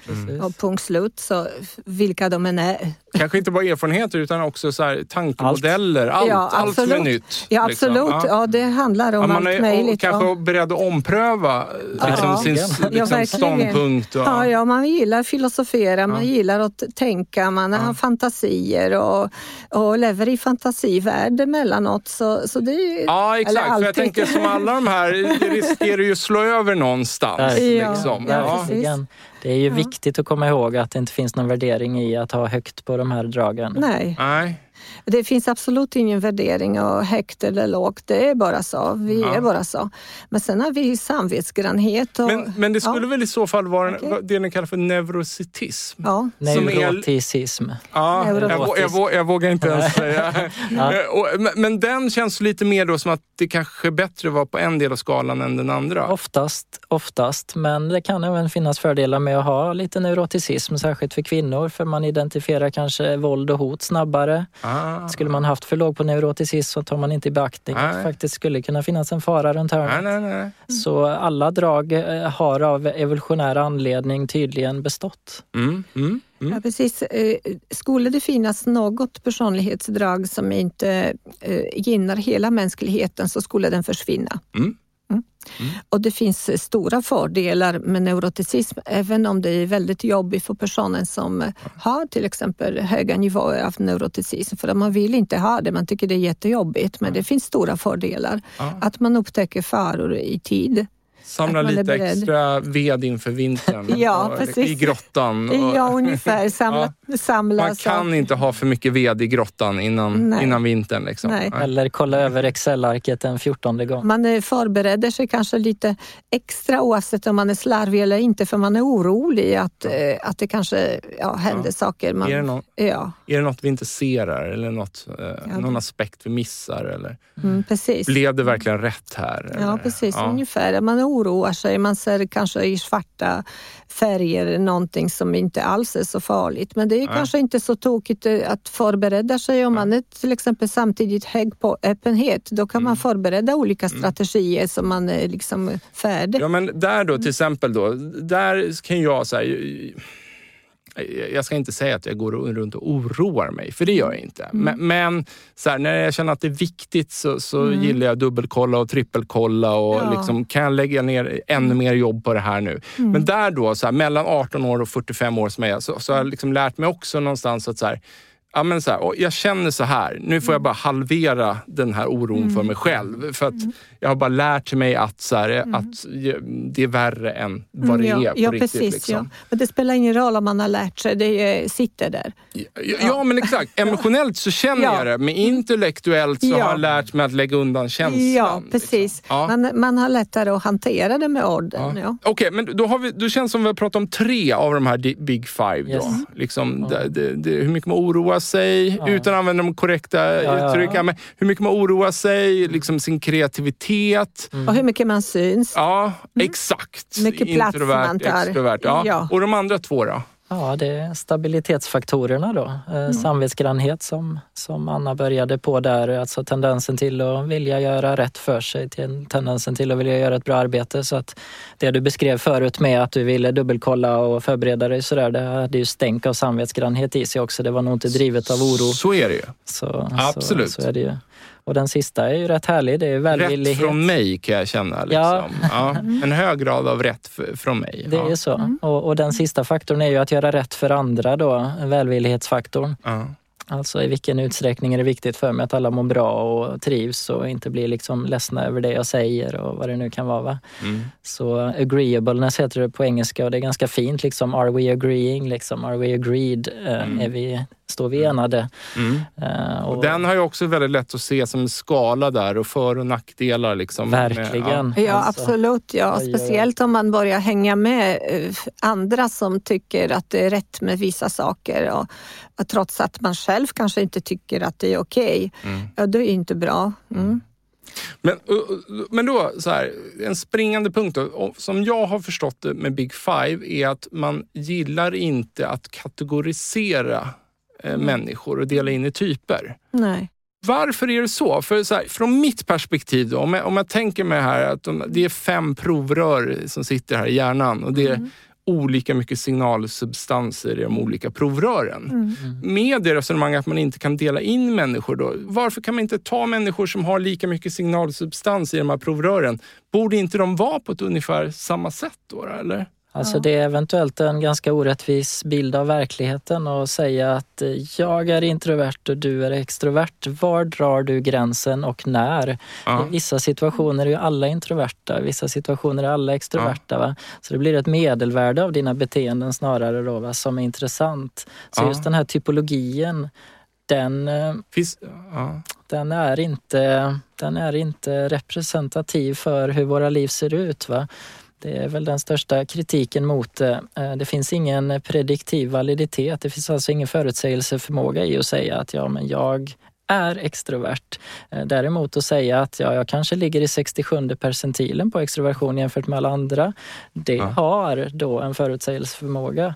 Och punkt slut, så vilka de än är. Kanske inte bara erfarenheter utan också så här, tankemodeller. Allt, Ja, allt som är nytt. Ja, liksom. absolut. Ja. Ja, det handlar om Ja, man allt är möjligt. kanske ja. beredd att ompröva liksom, Ja. sin Ja, liksom, ståndpunkt. Och, Ja, ja, man gillar filosofera, man Ja. gillar att tänka, man har fantasier och, och lever i fantasivärld emellanåt. Så, så det är, Ja, eller exakt. För jag tänker som alla de här, det riskerar ju att slå över någonstans. Ja, liksom. ja, Ja. Det är ju Ja. viktigt att komma ihåg att det inte finns någon värdering i att ha högt på de här dragen. Nej, Nej. Det finns absolut ingen värdering av högt eller lågt. Det är bara så. Vi Ja. är bara så. Men sen har vi samvetsgrannhet. Och, Men, men det skulle ja, väl i så fall vara vad- det ni kallar för neurocitism? ja. Är- Neuroticism. Ja, jag, Neurotisk. vå- jag, vå- jag vågar inte ens säga. Ja. Eh, men, men den känns lite mer då som att det kanske bättre var på en del av skalan än den andra. Oftast, oftast, men det kan även finnas fördelar med att ha lite neuroticism, särskilt för kvinnor, för man identifierar kanske våld och hot snabbare. Ah. Skulle man haft för låg på neuroticism så tar man inte i beaktning att det faktiskt skulle kunna finnas en fara runt hörnet. Nej, nej, nej. Så alla drag eh, har av evolutionär anledning tydligen bestått. Mm, mm, mm. Ja, precis. Eh, Skulle det finnas något personlighetsdrag som inte eh, gynnar hela mänskligheten så skulle den försvinna. Mm. Mm. Och det finns stora fördelar med neuroticism, även om det är väldigt jobbigt för personen som har till exempel höga nivåer av neuroticism. För man vill inte ha det, man tycker det är jättejobbigt. Men det finns stora fördelar. Att man upptäcker faror i tid. Samla är lite extra ved inför vintern Ja, och- precis. i grottan. Och Ja, ungefär. Samla, samla man så- kan inte ha för mycket ved i grottan innan, Nej. innan vintern. Liksom. Nej. Eller kolla över Excel-arket en fjortonde gång. Man eh, förbereder sig kanske lite extra oavsett om man är slarvig eller inte för man är orolig att, eh, att det kanske ja, händer Ja. saker. Man, Är, det någon, ja, är det något vi inte ser här eller något, eh, någon aspekt vi missar? Eller? mm, precis. Blev det verkligen rätt här? Ja, eller? precis. Ja. Ungefär. Man oroar sig. Man ser kanske i svarta färger någonting som inte alls är så farligt. Men det är Nej. kanske inte så tokigt eh, att förbereda sig. Om man är till exempel samtidigt hög på öppenhet, då kan Mm. man förbereda olika strategier så man är liksom färdig. Ja, men där då till exempel då, där kan jag säga jag ska inte säga att jag går runt och oroar mig, för det gör jag inte. Men, men så här, när jag känner att det är viktigt så, så gillar jag dubbelkolla och trippelkolla och Ja. liksom, kan jag lägga ner ännu mer jobb på det här nu. Men där då, så här, mellan 18 år och 45 år som jag är, så, så har jag liksom lärt mig också någonstans att så här, Ja, men så här, jag känner så här, nu får jag bara halvera den här oron för mig själv. För att jag har bara lärt mig att, så här, att det är värre än vad det Mm, ja, är på ja, riktigt. precis. liksom. Ja. Men det spelar ingen roll om man har lärt sig, det eh, sitter där. Ja, ja, men exakt. Emotionellt så känner Ja. jag det, men intellektuellt så Ja. har jag lärt mig att lägga undan känslan. Ja, precis. Liksom. Ja. Man, man har lättare att hantera det med orden. Ja. Okej, men då, har vi, då känns det som vi har pratat om tre av de här big five. Då. Yes. Liksom, det, det, det, hur mycket man oroar sig, utan att använda de korrekta ja, uttryck. ja. Men hur mycket man oroar sig, liksom sin kreativitet. Och hur mycket man syns. Ja, exakt. Mm. Mycket plats Introvert, man tar. extrovert. Ja. Ja. Och de andra två då? Ja, det är stabilitetsfaktorerna då. Eh, Samvetsgrannhet som, som Anna började på där, alltså tendensen till att vilja göra rätt för sig, till tendensen till att vilja göra ett bra arbete. Så att det du beskrev förut med att du ville dubbelkolla och förbereda dig sådär, det hade ju stänk av samvetsgrannhet i sig också. Det var nog inte drivet av oro. Så är det ju. Så, Absolut. Så, så är det ju. Och den sista är ju rätt härlig, det är välvillighet. Rätt från mig kan jag känna. Liksom. Ja. Ja. En hög grad av rätt från mig. Det ja. är så. Och, och den sista faktorn är ju att göra rätt för andra då, välvillighetsfaktorn. Ja. Alltså i vilken utsträckning är det viktigt för mig att alla mår bra och trivs och inte blir liksom ledsna över det jag säger och vad det nu kan vara. Va? Mm. Så agreeableness heter det på engelska och det är ganska fint. Liksom, are we agreeing? Liksom, are we agreed? Eh, är vi, står vi enade? Mm. Eh, och, Och den har ju också väldigt lätt att se som en skala där och för och nackdelar. Liksom, verkligen. Med, Ja, Alltså, absolut. Ja. Speciellt om man börjar hänga med eh, andra som tycker att det är rätt med vissa saker. Och, och trots att man själv kanske inte tycker att det är okej. Mm. Ja, det är inte bra. Mm. Men, men då, så här, en springande punkt då, som jag har förstått det med Big Five är att man gillar inte att kategorisera eh, mm. människor och dela in i typer. Nej. Varför är det så? För så här, från mitt perspektiv, då, om, jag, om jag tänker mig här att de, det är fem provrör som sitter här i hjärnan och det är mm olika mycket signalsubstanser i de olika provrören. Mm. Med det resonemanget att man inte kan dela in människor då. Varför kan man inte ta människor som har lika mycket signalsubstans i de här provrören? Borde inte de vara på ett ungefär samma sätt då? Eller? Alltså det är eventuellt en ganska orättvis bild av verkligheten att säga att jag är introvert och du är extrovert. Var drar du gränsen och när? Ja. I vissa situationer är ju alla introverta, i vissa situationer är alla extroverta. Ja. Va? Så det blir ett medelvärde av dina beteenden snarare då, va, som är intressant. Så ja. just den här typologin, den, eh, Finns, den, är inte, den är inte representativ för hur våra liv ser ut. Va? Det är väl den största kritiken mot det. Det finns ingen prediktiv validitet. Det finns alltså ingen förutsägelseförmåga i att säga att ja, men jag är extrovert. Eh, däremot att säga att ja, jag kanske ligger i 67 percentilen på extroversion jämfört med alla andra, det ja. har då en förutsägelseförmåga.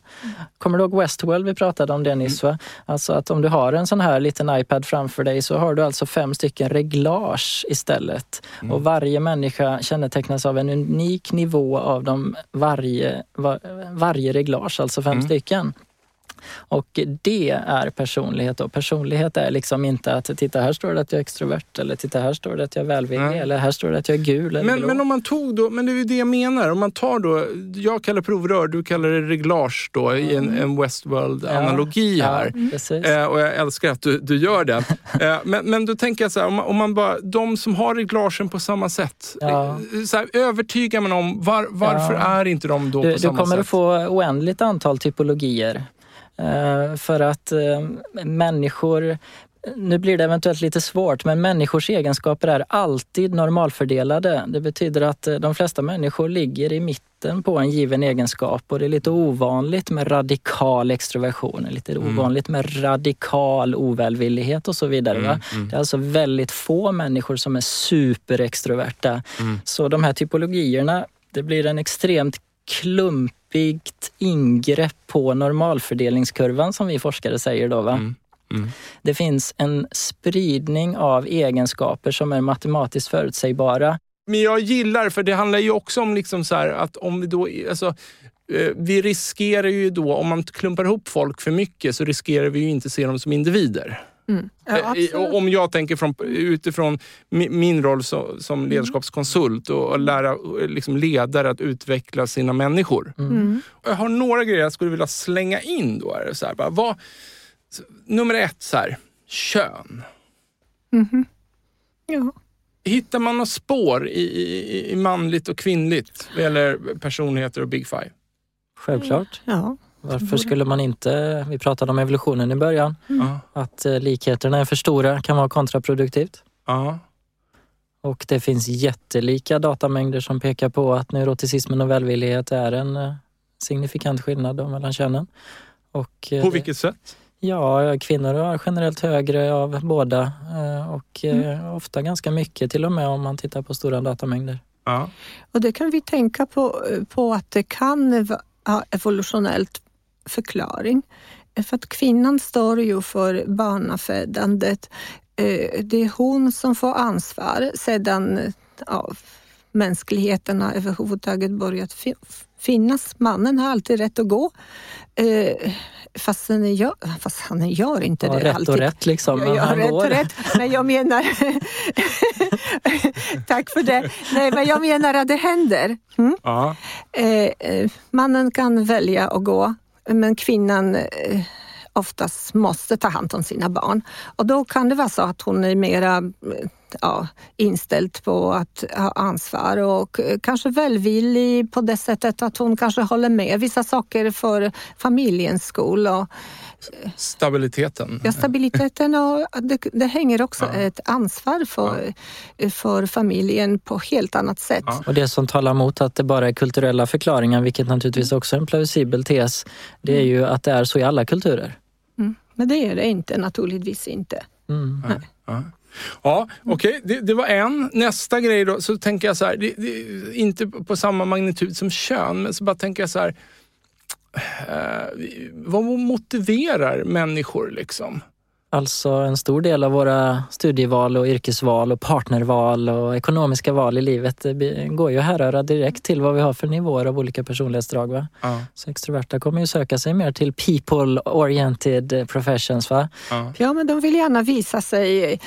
Kommer du ihåg Westworld? Vi pratade om det nyss. Va? Alltså att om du har en sån här liten iPad framför dig så har du alltså fem stycken reglage istället. Mm. Och varje människa kännetecknas av en unik nivå av de varje, var, varje reglage, alltså fem mm. stycken. Och det är personlighet. Och personlighet är liksom inte att titta här står det att jag är extrovert eller titta här står det att jag är välvillig mm. eller här står det att jag är gul. men, men om man tog då, men det är ju det jag menar. Om man tar då, jag kallar provrör, du kallar det reglage då mm. i en, mm. en Westworld-analogi ja, här. Ja, eh, och jag älskar att du, du gör det. eh, men, men då tänker jag så här, om man, om man, bara, de som har reglagen på samma sätt. Ja. Eh, så här, övertygar man om var, varför är inte de då du, på samma sätt? Du kommer att få oändligt antal typologier. Eh, för att eh, människor nu blir det eventuellt lite svårt, men människors egenskaper är alltid normalfördelade. Det betyder att eh, de flesta människor ligger i mitten på en given egenskap och det är lite ovanligt med radikal extroversion, lite mm. ovanligt med radikal ovälvillighet och så vidare. Mm, mm. Det är alltså väldigt få människor som är superextroverta. Mm. Så de här typologierna, det blir en extremt klumpigt ingrepp på normalfördelningskurvan som vi forskare säger då. Va? Mm. Mm. Det finns en spridning av egenskaper som är matematiskt förutsägbara. Men jag gillar, för det handlar ju också om liksom så att om vi då... Alltså, eh, vi riskerar ju då, om man klumpar ihop folk för mycket, så riskerar vi ju inte se dem som individer. Mm. Ja, eh, om jag tänker från, utifrån min roll som, som mm. ledarskapskonsult och, och lära liksom ledare att utveckla sina människor. Mm. mm. Jag har några grejer jag skulle vilja slänga in. Då. Så här, bara, vad, nummer ett, så här, kön. Mm. Ja. Hittar man några spår i, i, i manligt och kvinnligt vad gäller personligheter och Big Five? Självklart. Ja. Varför skulle man inte, vi pratade om evolutionen i början, mm. att eh, likheterna är för stora kan vara kontraproduktivt. Ja. Och det finns jättelika datamängder som pekar på att neuroticismen och välvillighet är en eh, signifikant skillnad mellan könen. Och, eh, på vilket sätt? Ja, kvinnor har generellt högre av båda och mm. ofta ganska mycket till och med om man tittar på stora datamängder. Ja. Och det kan vi tänka på, på att det kan vara evolutionellt förklaring. För att kvinnan står ju för barnafödandet. Eh, det är hon som får ansvar sedan ja, mänskligheten har överhuvudtaget börjat finnas. Mannen har alltid rätt att gå. Eh, fast han gör, fast han gör inte ja, det rätt alltid. och rätt liksom, men ja, han rätt går. Och rätt. Men jag menar... Tack för det. Nej, men jag menar att det händer. Mm? Ja. Eh, mannen kan välja att gå men kvinnan eh, oftast måste ta hand om sina barn. Och då kan det vara så att hon är mera eh, ja, inställd på att ha ansvar och eh, kanske välvillig på det sättet att hon kanske håller med vissa saker för familjens skull. Och, Stabiliteten. Ja, stabiliteten och det, det hänger också ja. ett ansvar för, ja. för familjen på helt annat sätt. Ja. Och det som talar emot att det bara är kulturella förklaringar, vilket naturligtvis också är en plausibel tes, det är mm. ju att det är så i alla kulturer. Mm. Men det är det inte, naturligtvis inte. Mm. Ja. Ja, okej, det, det var en. Nästa grej då, så tänker jag så här, det, det, inte på samma magnitud som kön, men så bara tänker jag så här, eh, vad motiverar människor liksom? Alltså en stor del av våra studieval och yrkesval och partnerval och ekonomiska val i livet det går ju att härröra direkt till vad vi har för nivåer av olika personlighetsdrag. Va? Ja. Så extroverta kommer ju söka sig mer till people-oriented professions. Va? Ja. Ja, men de vill gärna visa sig, eh,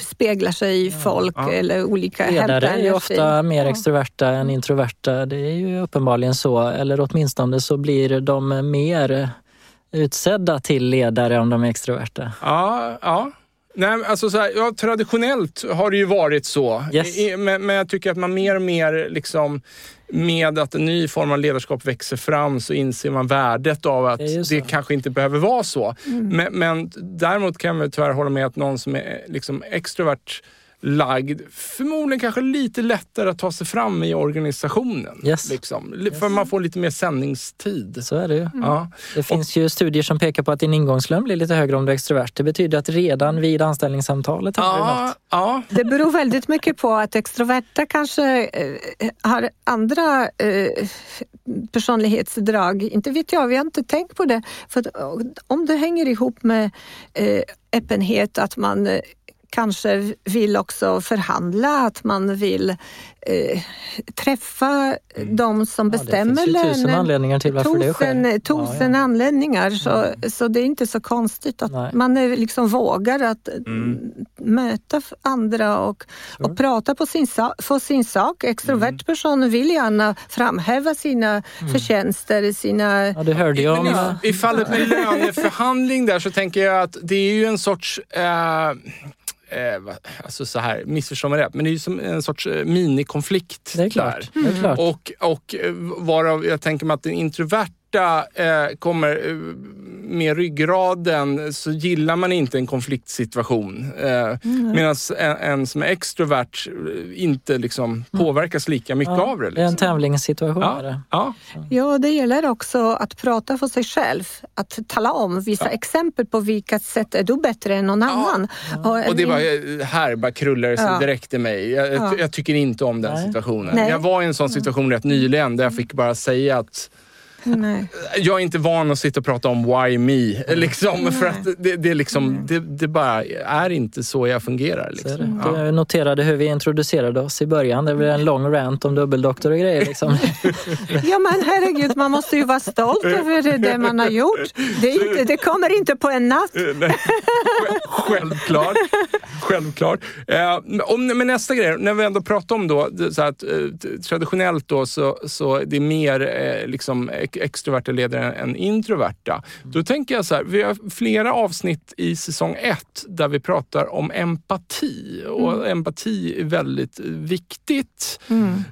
speglar sig i folk Ja. eller olika Ledare är ju ofta mer Ja. extroverta än introverta. Det är ju uppenbarligen så. Eller åtminstone så blir de mer utsedda till ledare om de är extroverta. Ja, ja. Nej, alltså så här, ja, traditionellt har det ju varit så. Yes. I- Men, men jag tycker att man mer och mer liksom med att en ny form av ledarskap växer fram så inser man värdet av att Det det, kanske inte behöver vara så. Men, men däremot kan jag tyvärr hålla med att någon som är liksom extrovert lagd, förmodligen kanske lite lättare att ta sig fram i organisationen. Yes. Liksom. Li- För man får lite mer sändningstid. Så är det ju. Ja. Det finns ju studier som pekar på att din ingångslön blir lite högre om du är extrovert. Det betyder att redan vid anställningssamtalet har du Ja, något. ja, Det beror väldigt mycket på att extroverta kanske eh, har andra eh, personlighetsdrag. Inte vet jag, vi har inte tänkt på det. För att, om det hänger ihop med eh, öppenhet, att man eh, kanske vill också förhandla, att man vill eh, träffa de som Ja, det bestämmer finns ju tusen lönen. anledningar till varför det sker. Tusen, tusen Ja, ja. anledningar, så, så det är inte så konstigt att Nej. man är liksom vågar att Mm. möta andra och, och prata på sin, för sin sak. Extrovert Mm. person vill gärna framhäva sina förtjänster, sina... Ja, du hörde om... Men i, I fallet med löneförhandling där så tänker jag att det är ju en sorts eh, eh, alltså så här, missförstå mig rätt, men det är ju som en sorts eh, minikonflikt. Det är klart. Där. Det är klart. Och, och eh, varav jag tänker mig att den introverta eh, kommer eh, med ryggraden så gillar man inte en konfliktsituation. Eh, Medan en, en som är extrovert eh, inte liksom påverkas lika mycket Ja, av det. Det är en Liksom. tävlingssituation. Ja, det. ja. Ja, det gäller också att prata för sig själv, att tala om, visa exempel på vilka sätt är du bättre än någon annan. Och det var här bara krullar det sig Ja. direkt i mig. Jag, Ja. jag tycker inte om den Nej. situationen. Nej. Jag var i en sån situation rätt nyligen där jag fick bara säga att Nej. jag är inte van att sitta och prata om why me. Liksom, för att det, det, liksom, det, det bara är inte så jag fungerar. Liksom. det. Ja. Du noterade hur vi introducerade oss i början. Det blev en lång rant om dubbeldoktor och grejer. Liksom. Ja men herregud, man måste ju vara stolt över det man har gjort. Det, inte, det kommer inte på en natt. Självklart. Självklart. Eh, om, men nästa grej, när vi ändå pratar om då, så att, eh, traditionellt då så, så det är mer eh, liksom ex- extroverta ledare än introverta. Då tänker jag så här, vi har flera avsnitt i säsong ett där vi pratar om empati. Och empati är väldigt viktigt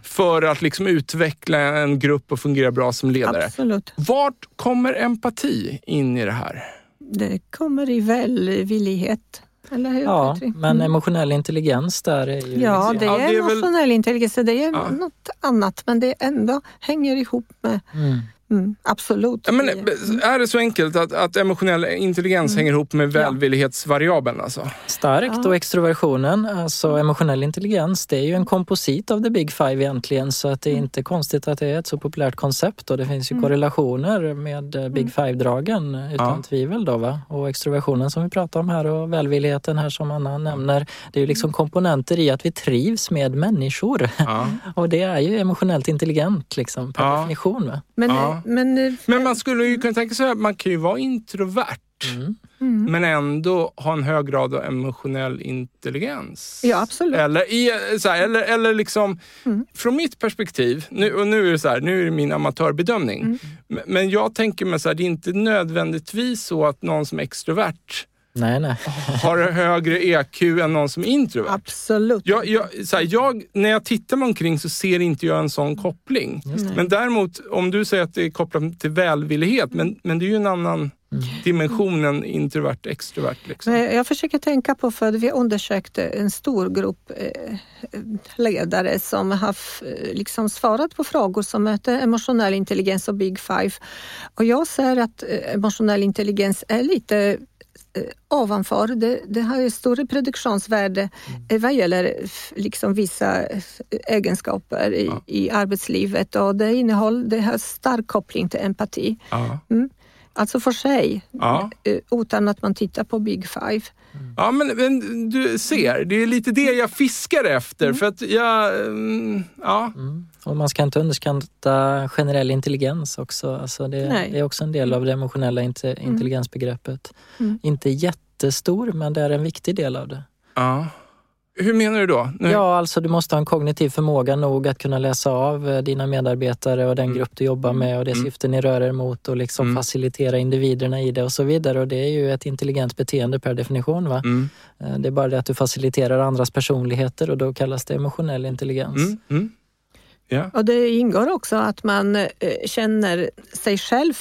för att liksom utveckla en grupp och fungera bra som ledare. Absolut. Vart kommer empati in i det här? Det kommer i välvillighet. Eller hur? Ja, Petri? men Mm. emotionell intelligens där är ju... Ja, det Ja, är det är väl- emotionell intelligens, det är Ja. något annat men det ändå hänger ihop med, Mm. Mm, absolut. Ja, men, Det- är det så enkelt att, att emotionell intelligens hänger ihop med välvillighetsvariabeln? Alltså? Starkt och extroversionen, alltså emotionell intelligens, det är ju en komposit av the big five egentligen så att det är inte konstigt att det är ett så populärt koncept och det finns ju korrelationer med eh, big five-dragen utan Ja. tvivel då va. Och extroversionen som vi pratar om här och välvilligheten här som Anna nämner, det är ju liksom komponenter i att vi trivs med människor Ja. och det är ju emotionellt intelligent liksom per Ja. definition. Va? men, Ja. men, eh, Men man skulle ju kunna tänka sig att man kan ju vara introvert Mm. mm. men ändå ha en hög grad av emotionell intelligens. Ja, absolut. Eller, i, så här, eller, eller liksom, Mm. från mitt perspektiv, nu, och nu är det så här, nu är det min amatörbedömning, Mm. men, men jag tänker mig så här, det är inte nödvändigtvis så att någon som är extrovert Nej, nej. har högre EQ än någon som är introvert. absolut. Jag, jag, så här, jag, när jag tittar mig omkring så ser inte jag en sån koppling. Men däremot, om du säger att det är kopplat till välvillighet, men, men det är ju en annan dimension än introvert extrovert. Liksom. Jag försöker tänka på, för vi undersökte en stor grupp eh, ledare som har liksom svarat på frågor som heter emotionell intelligens och Big Five. Och jag ser att eh, emotionell intelligens är lite ovanför. Det, det har ju större produktionsvärde mm. vad gäller liksom vissa eh, egenskaper i, ja. i arbetslivet och det innehåll, det har stark koppling till empati. Ja. Mm. Alltså för sig, ja. Eh, utan att man tittar på Big Five. Ja, men, men, du ser, det är lite det jag fiskar efter. Mm. För att jag... Mm, ja. Mm. Och man ska inte underskatta generell intelligens också. Alltså det, det är också en del av det emotionella mm. intelligensbegreppet. Mm. Inte jättestor, men det är en viktig del av det. Ja. Hur menar du då? Nu... Ja, alltså du måste ha en kognitiv förmåga nog att kunna läsa av eh, dina medarbetare och den mm. grupp du jobbar med och det mm. syfte ni rör er mot och liksom mm. facilitera individerna i det och så vidare. Och det är ju ett intelligent beteende per definition. Va? Mm. Eh, det är bara det att du faciliterar andras personligheter och då kallas det emotionell intelligens. Mm. mm. Ja. Och det ingår också att man eh, känner sig själv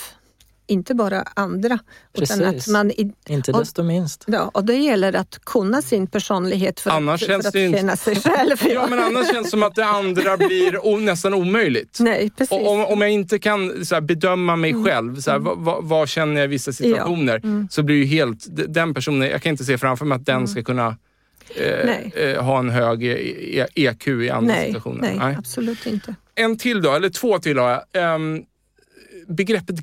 inte bara andra. Precis. Utan att man, inte desto minst. Ja, och det gäller att kunna sin personlighet för, annars att, för att känna inte... sig själv. ja, men annars känns det som att det andra blir o, nästan omöjligt. Nej, precis. Och om, om jag inte kan så här, bedöma mig mm. själv, så här, mm. vad, vad, känner jag i vissa situationer, ja. mm. så blir ju helt den personen, jag kan inte se framför mig att den mm. ska kunna eh, eh, ha en hög EQ e i andra nej, situationer. Nej, nej, absolut inte. En till då, eller två till har jag. Um, begreppet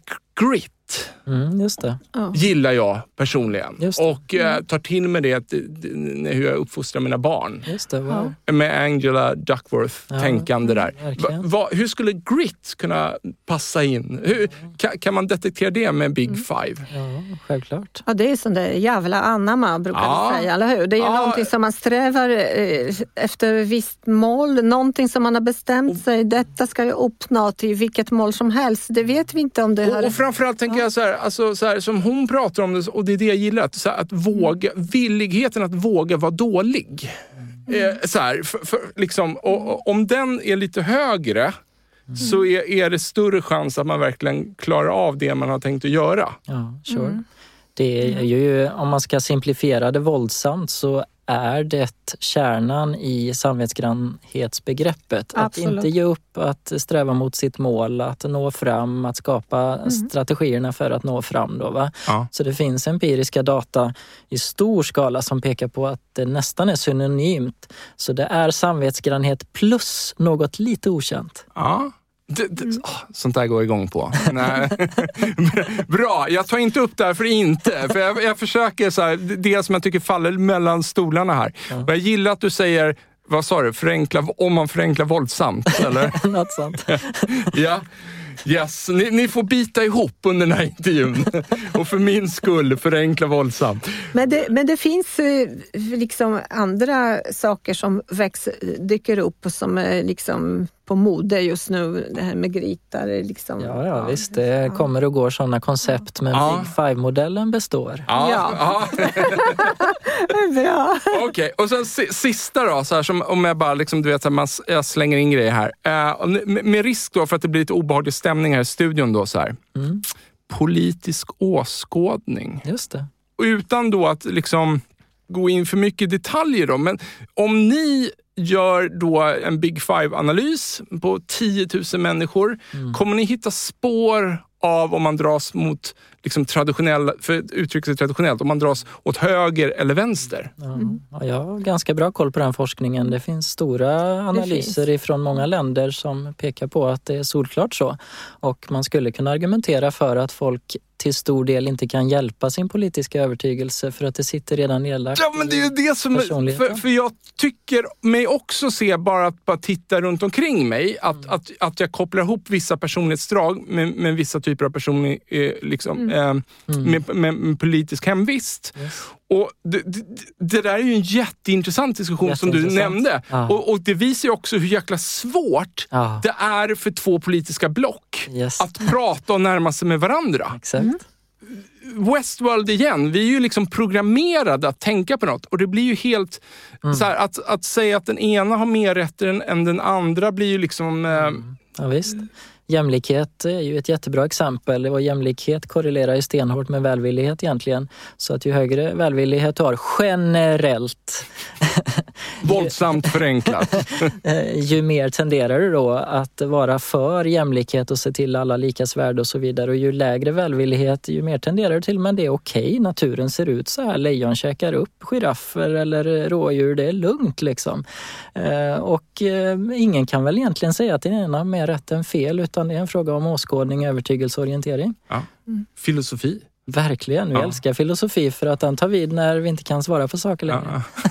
grit Mm, just det. Gillar jag personligen. Det. Och eh, mm. tar till mig det, hur jag uppfostrar mina barn. Just det, wow. Med Angela Duckworth ja, tänkande där. Va, va, hur skulle grit kunna passa in? Hur, kan, kan, man detektera det med Big mm. Five? Ja, självklart. Ja, det är sån där jävla anamma brukar ja. vi säga, eller hur? Det är ja. någonting som man strävar eh, efter ett visst mål, någonting som man har bestämt sig. Detta ska jag uppnå till vilket mål som helst. Det vet vi inte om det och, Och framförallt tänker jag så här, alltså, så här, som hon pratar om det, och det är det jag gillar, att, så här, att våga, villigheten att våga vara dålig. Mm. Eh, så här, för, för, liksom, och, och, om den är lite högre mm. så är, är det större chans att man verkligen klarar av det man har tänkt att göra. Ja, sure. Mm. Det är ju, om man ska simplifiera det våldsamt så är det kärnan i samvetsgrannhetsbegreppet. Absolut. Att inte ge upp, att sträva mot sitt mål, att nå fram, att skapa mm. strategierna för att nå fram. Då, va? Ja. Så det finns empiriska data i stor skala som pekar på att det nästan är synonymt. Så det är samvetsgrannhet plus något lite okänt. Ja. Det, det, oh, sånt där går jag igång på. Bra, jag tar inte upp det här för inte. För jag, jag försöker, så här, det som jag tycker faller mellan stolarna här. Och jag gillar att du säger, vad sa du, förenkla, om man förenklar våldsamt? Eller? Något sånt. ja. Yes, ni, ni, får bita ihop under den här intervjun. och för min skull förenkla våldsamt. Men det, men det finns eh, liksom andra saker som växer, dyker upp som är liksom på mode just nu, det här med gritar. Liksom, ja, ja, visst. Det kommer och går sådana koncept, men ja. Big Five-modellen består. Ja. ja. Bra. Okej, okay. och sen sista då, så här, som om jag bara liksom, du vet, man, jag slänger in grejer här. Uh, med, med, risk då för att det blir lite obehaglig stämning här i studion då. Så här. Mm. Politisk åskådning. Just det. Och utan då att liksom gå in för mycket detaljer då, men om ni gör då en Big Five-analys på 10 000 människor. Mm. Kommer ni hitta spår av om man dras mot liksom traditionell, för att uttrycka sig traditionellt, om man dras åt höger eller vänster? Mm. Ja, jag har ganska bra koll på den forskningen. Det finns stora analyser ifrån många länder som pekar på att det är solklart så. Och man skulle kunna argumentera för att folk till stor del inte kan hjälpa sin politiska övertygelse för att det sitter redan nedlagt Ja, men det är ju det som... För, för jag tycker mig också se, bara att bara titta runt omkring mig, att, mm. att, att jag kopplar ihop vissa personlighetsdrag med, med vissa typer av personer, eh, liksom, mm. eh, mm. med, med, med, politisk hemvist. Yes. Och det, det, det, där är ju en jätteintressant diskussion som du nämnde. Ah. Och, och, det visar ju också hur jäkla svårt ah. det är för två politiska block yes. att prata och närma sig med varandra. Exakt. Mm. Westworld igen, vi är ju liksom programmerade att tänka på något och det blir ju helt... Mm. Så här, att, att säga att den ena har mer rätt än, än den andra blir ju liksom... Eh, mm. Ja, visst. Jämlikhet är ju ett jättebra exempel och jämlikhet korrelerar ju stenhårt med välvillighet egentligen. Så att ju högre välvillighet du har generellt Våldsamt förenklat. Eh, ju mer tenderar du då att vara för jämlikhet och se till alla likas värde och så vidare. Och ju lägre välvillighet, ju mer tenderar du till men det är okej. Okay. Naturen ser ut så här. Lejon käkar upp giraffer eller rådjur. Det är lugnt liksom. Eh, och eh, ingen kan väl egentligen säga att det ena är mer rätt än fel utan det är en fråga om åskådning, övertygelse och orientering. Ja. Mm. Filosofi. Verkligen, vi ja. älskar filosofi för att den tar vid när vi inte kan svara på saker längre. Ja.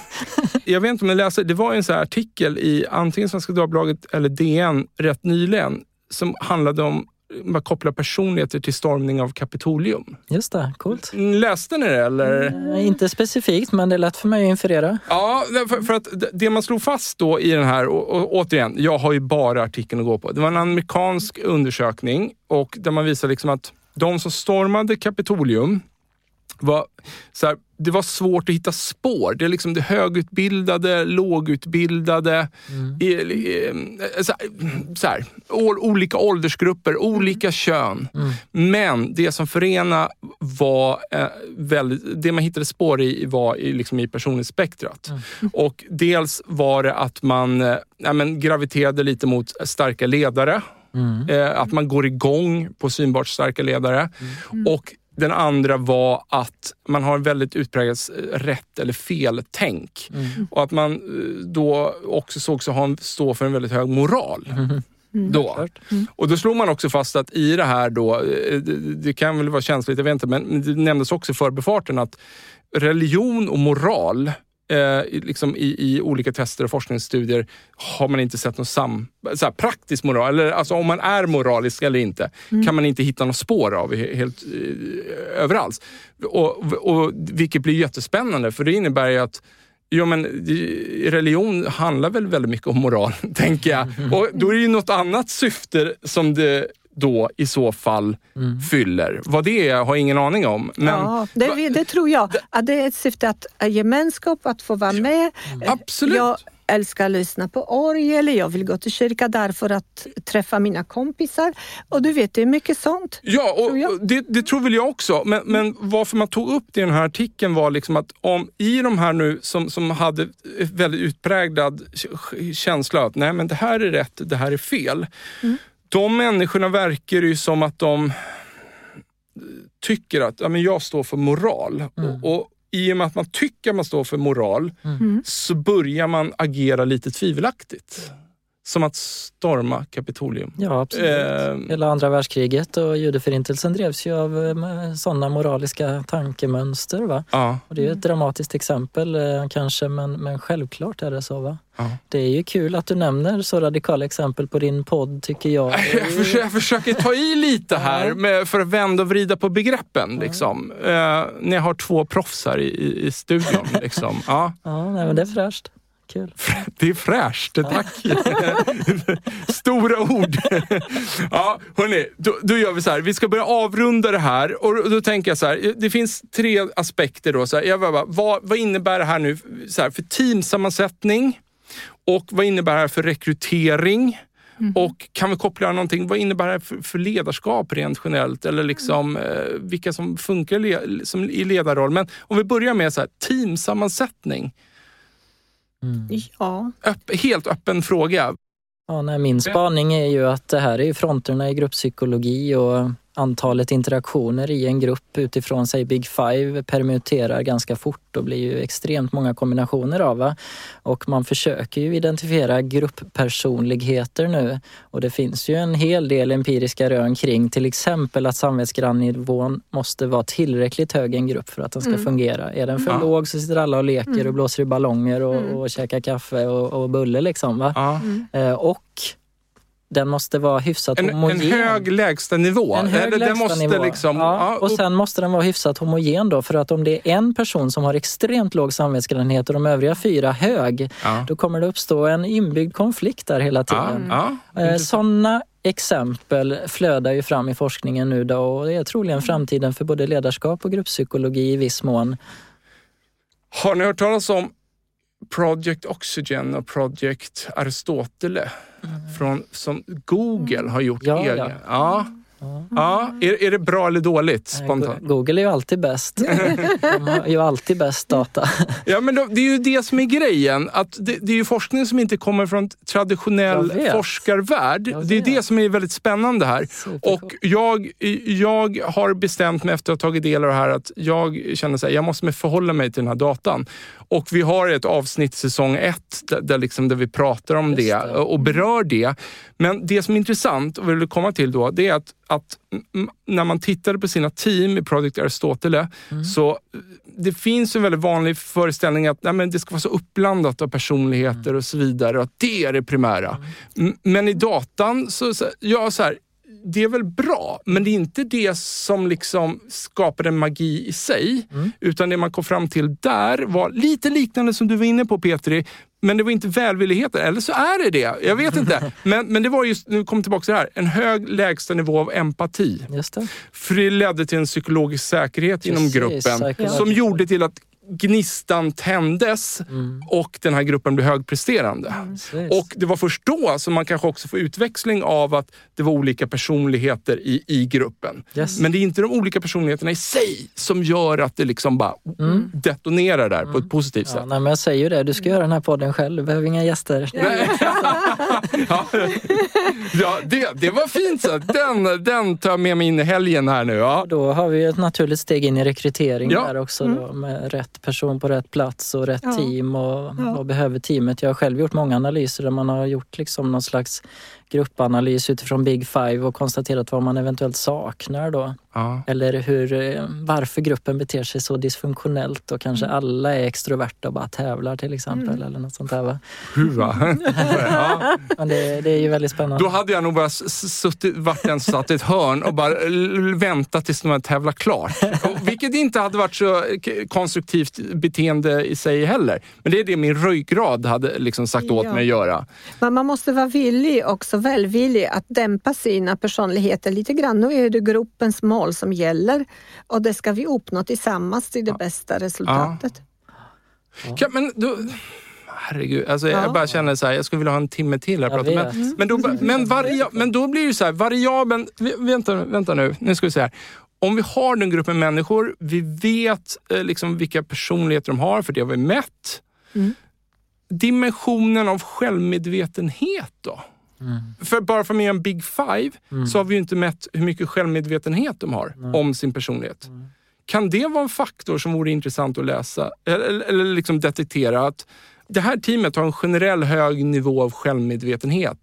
Jag vet inte om ni läste, det var en sån artikel i antingen Svenska Dagbladet eller DN rätt nyligen som handlade om man kopplar personligheter till stormning av Kapitolium. Just det, coolt. Läste ni det eller? Mm, inte specifikt, men det är lätt för mig att inferera. Ja, för, för, att det man slog fast då i den här, och, och, återigen, jag har ju bara artikeln att gå på. Det var en amerikansk undersökning och där man visar liksom att de som stormade Kapitolium var så här, det var svårt att hitta spår. Det är liksom det högutbildade, lågutbildade, mm. så här, så här, olika åldersgrupper, olika kön. Mm. Men det som förenade var eh, väldigt, det man hittade spår i var i, liksom i personlighetsspektrat. Mm. Och dels var det att man eh, ja, men, graviterade lite mot starka ledare. Mm. Eh, att man går igång på synbart starka ledare. Mm. Och den andra var att man har en väldigt utpräglat rätt eller fel-tänk. Mm. Och att man eh, då också såg sig ha stå för en väldigt hög moral. Mm. Då. Mm. Och då slog man också fast att i det här då, eh, det kan väl vara känsligt, jag vet inte, men det nämndes också i förbifarten att religion och moral eh, liksom i, i, olika tester och forskningsstudier har man inte sett någon sam, så praktisk moral, eller alltså om man är moralisk eller inte, mm. kan man inte hitta något spår av helt eh, överallt. Och, och, vilket blir jättespännande, för det innebär ju att Ja, men religion handlar väl väldigt mycket om moral, tänker jag. Och då är det ju något annat syfte som det då i så fall mm. fyller. Vad det är har jag ingen aning om. Men, ja, det, det tror jag. Att det är ett syfte att gemenskap, att få vara med. Mm. Absolut. Jag älskar att lyssna på orgel, jag vill gå till kyrka därför att träffa mina kompisar. Och du vet, det är mycket sånt. Ja, och det, det, tror väl jag också. Men, men varför man tog upp det i den här artikeln var liksom att om i de här nu som, som hade väldigt utpräglad känsla att nej men det här är rätt, det här är fel. Mm de människorna verkar ju som att de tycker att ja, men jag står för moral. Mm. Och, och i och med att man tycker att man står för moral mm. så börjar man agera lite tvivelaktigt. Som att storma Kapitolium. Ja, absolut. Eh, Hela andra världskriget och judeförintelsen drevs ju av eh, sådana moraliska tankemönster. Va? Ja. Och det är ett dramatiskt exempel eh, kanske, men, men självklart är det så. Va? Ja. Det är ju kul att du nämner så radikala exempel på din podd tycker jag. Jag försöker, jag försöker ta i lite här med, för att vända och vrida på begreppen. Liksom. Uh, när jag har två proffs här i, i studion. Liksom. Ja, ja nej, men det är fräscht. Kul. Det är fräscht, tack! Stora ord! ja, hörni, då, då, gör vi så här. Vi ska börja avrunda det här och då tänker jag så här. Det finns tre aspekter. Då, så här. Jag bara, vad, vad innebär det här nu så här, för teamsammansättning? Och vad innebär det här för rekrytering? Mm. Och kan vi koppla någonting, vad innebär det för, för ledarskap rent generellt? Eller liksom, mm. eh, vilka som funkar le, som i ledarroll. Men om vi börjar med så här, teamsammansättning. Mm. Ja. Öpp, helt öppen fråga. Ja, nej, min spaning är ju att det här är fronterna i grupppsykologi och antalet interaktioner i en grupp utifrån säg Big Five permuterar ganska fort och blir ju extremt många kombinationer av. Va? Och man försöker ju identifiera grupppersonligheter nu och det finns ju en hel del empiriska rön kring till exempel att samvetsgrannivån måste vara tillräckligt hög i en grupp för att den ska mm. fungera. Är den för ja. låg så sitter alla och leker mm. och blåser i ballonger och, mm. och käkar kaffe och, och bulle liksom. Va? Ja. Eh, och den måste vara hyfsat en, homogen. En hög lägstanivå? En hög måste liksom, ja, och sen måste den vara hyfsat homogen då för att om det är en person som har extremt låg samvetsgrannhet och de övriga fyra hög, ja. då kommer det uppstå en inbyggd konflikt där hela tiden. Ja, eh, Sådana exempel flödar ju fram i forskningen nu då och det är troligen framtiden för både ledarskap och grupppsykologi i viss mån. Har ni hört talas om Project Oxygen och Project Aristotele från, som Google har gjort Ja, egen. ja. Ja. Ja. Är, är det bra eller dåligt spontant? Google är ju alltid bäst. De har ju alltid bäst data. Ja, men det är ju det som är grejen. Att det, det är ju forskning som inte kommer från traditionell forskarvärld. Det är det som är väldigt spännande här. Supercoolt. Och jag, jag har bestämt mig efter att ha tagit del av det här att jag känner att jag måste förhålla mig till den här datan. Och vi har ett avsnitt säsong ett där, liksom, där vi pratar om det, det. och berör det. Men det som är intressant och vill komma till då, det är att, att mm, när man tittade på sina team i Project Aristotele Mm. så eh, det finns en väldigt vanlig föreställning att nej, men det ska vara så uppblandat av personligheter Mm. och så vidare och att det är det primära. M- Men i datan, så, så, ja, så här, det är väl bra, men det är inte det som liksom skapar en magi i sig. Mm. Utan det man kom fram till där var lite liknande som du var inne på Petri. Men det var inte välvilligheten, eller så är det det. Jag vet inte. Men, men det var just, nu kommer tillbaka till det här, en hög lägsta nivå av empati. Just det. För det ledde till en psykologisk säkerhet inom Precis, gruppen psychological. som gjorde till att gnistan tändes och den här gruppen blev högpresterande. Precis. Och det var först då som man kanske också får utväxling av att det var olika personligheter i, i gruppen. Yes. Men det är inte de olika personligheterna i sig som gör att det liksom bara detonerar där på ett positivt Ja, sätt. nej, men jag säger ju det, du ska göra den här podden själv, du behöver inga gäster. ja, ja det, det var fint. Så. Den, den tar jag med mig in i helgen här nu. Ja. Då har vi ett naturligt steg in i rekrytering Ja. där också då, med rätt person på rätt plats och rätt Ja. team och Ja. vad behöver teamet? Jag har själv gjort många analyser där man har gjort liksom någon slags gruppanalys utifrån Big Five och konstaterat vad man eventuellt saknar då. Ja. Eller hur, eh, varför gruppen beter sig så dysfunktionellt och kanske alla är extroverta och bara tävlar till exempel eller något sånt där va. Ja. Men det, det är ju väldigt spännande. Då hade jag nog bara suttit, varit en satt i ett hörn och bara väntat tills de hade tävlat klart. Och, vilket inte hade varit så konstruktivt beteende i sig heller. Men det är det min ryggrad hade liksom sagt åt Ja. mig att göra. Men man måste vara villig, också välvillig, att dämpa sina personligheter lite grann. Nu är det gruppens mål som gäller och det ska vi uppnå tillsammans till det bästa resultatet. Kan, men då, herregud, alltså Ja. jag bara känner så här, jag skulle vilja ha en timme till här. Prata. Men, men, då, men, varia, men då blir det så här, variabeln... Vänta, vänta nu, nu ska vi se här. Om vi har den gruppen människor, vi vet eh, liksom vilka personligheter de har, för det har vi mätt. Mm. Dimensionen av självmedvetenhet då? För bara för att med en Big Five så har vi ju inte mätt hur mycket självmedvetenhet de har om sin personlighet. Kan det vara en faktor som vore intressant att läsa? Eller, eller- liksom detektera att det här teamet har en generell hög nivå av självmedvetenhet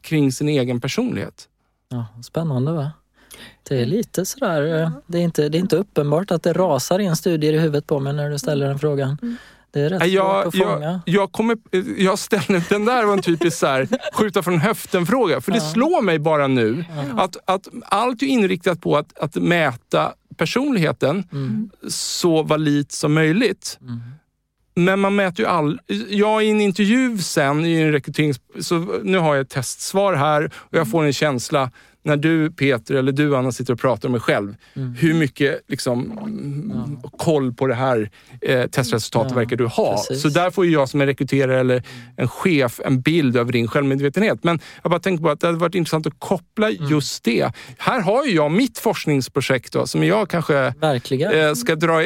kring sin egen personlighet? Ja, spännande va? Det är lite sådär, eh, det är, inte, det är inte uppenbart att det rasar in studier i huvudet på mig när du ställer den frågan. Det är rätt Nej, svårt Jag, att jag, fånga. jag, kommer, jag ställer, den där var en typisk så här, skjuta från höften-fråga. För det slår mig bara nu att, att allt är inriktat på att, att mäta personligheten Mm. så valit som möjligt. Men man mäter ju all... Jag i en intervju sen, i en rekryterings... Så nu har jag ett testsvar här och jag får en känsla när du Peter eller du Anna sitter och pratar om dig själv. Mm. Hur mycket liksom, mm, koll på det här eh, testresultatet Ja, verkar du ha? precis. Så där får ju jag som en rekryterare eller en chef en bild över din självmedvetenhet. Men jag bara tänker på att det hade varit intressant att koppla Mm. just det. Här har ju jag mitt forskningsprojekt då, som jag kanske Verkligen. eh, ska dra,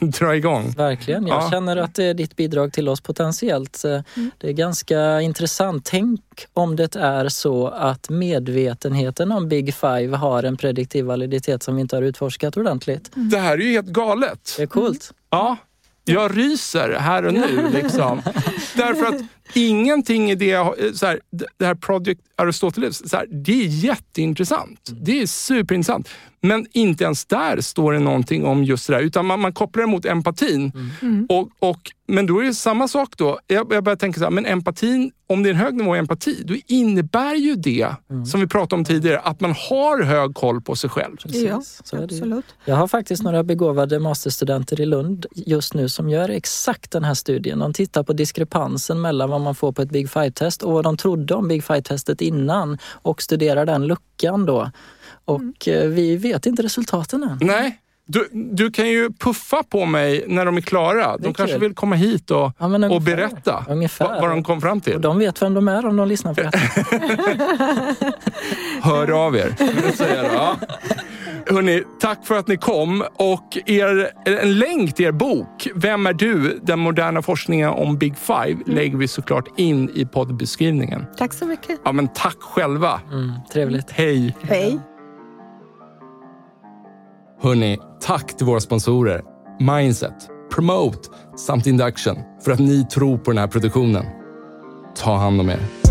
dra igång. Verkligen. Jag Ja. känner att det är ditt bidrag till oss potentiellt. Eh, Det är ganska intressant. Tänk om det är så att medvetenheten om Big Five har en prediktiv validitet som vi inte har utforskat ordentligt. Det här är ju helt galet. Det är coolt. Ja, jag ryser här och nu. Liksom. Därför att ingenting i det, har- så här, det här Project Aristoteles, så här, det är jätteintressant. Det är superintressant. Men inte ens där står det någonting om just det där, utan man, man kopplar det mot empatin. Och, och, men då är det samma sak då. Jag, jag börjar tänka så här, men empatin, om det är en hög nivå av empati, då innebär ju det, som vi pratade om tidigare, att man har hög koll på sig själv. Precis, Ja, så är det ju. absolut. Jag har faktiskt några begåvade masterstudenter i Lund just nu som gör exakt den här studien. De tittar på diskrepansen mellan vad man får på ett Big Five-test och vad de trodde om Big Five-testet innan och studerar den luckan då. Och eh, vi vet inte resultaten än. Nej, Du, du kan ju puffa på mig när de är klara. De är kanske kul. vill komma hit och, Ja, men och ungefär. berätta Ungefär. vad, vad de kom fram till. Och de vet vem de är om de lyssnar på detta. Hör av er. säger jag Hörrni, tack för att ni kom. Och er, en länk till er bok, Vem är du? Den moderna forskningen om Big Five, lägger vi såklart in i poddbeskrivningen. Tack så mycket. Ja, men tack själva. Mm, trevligt. Hej! Hej. Hörni, tack till våra sponsorer Mindset, Promote samt Induction för att ni tror på den här produktionen. Ta hand om er.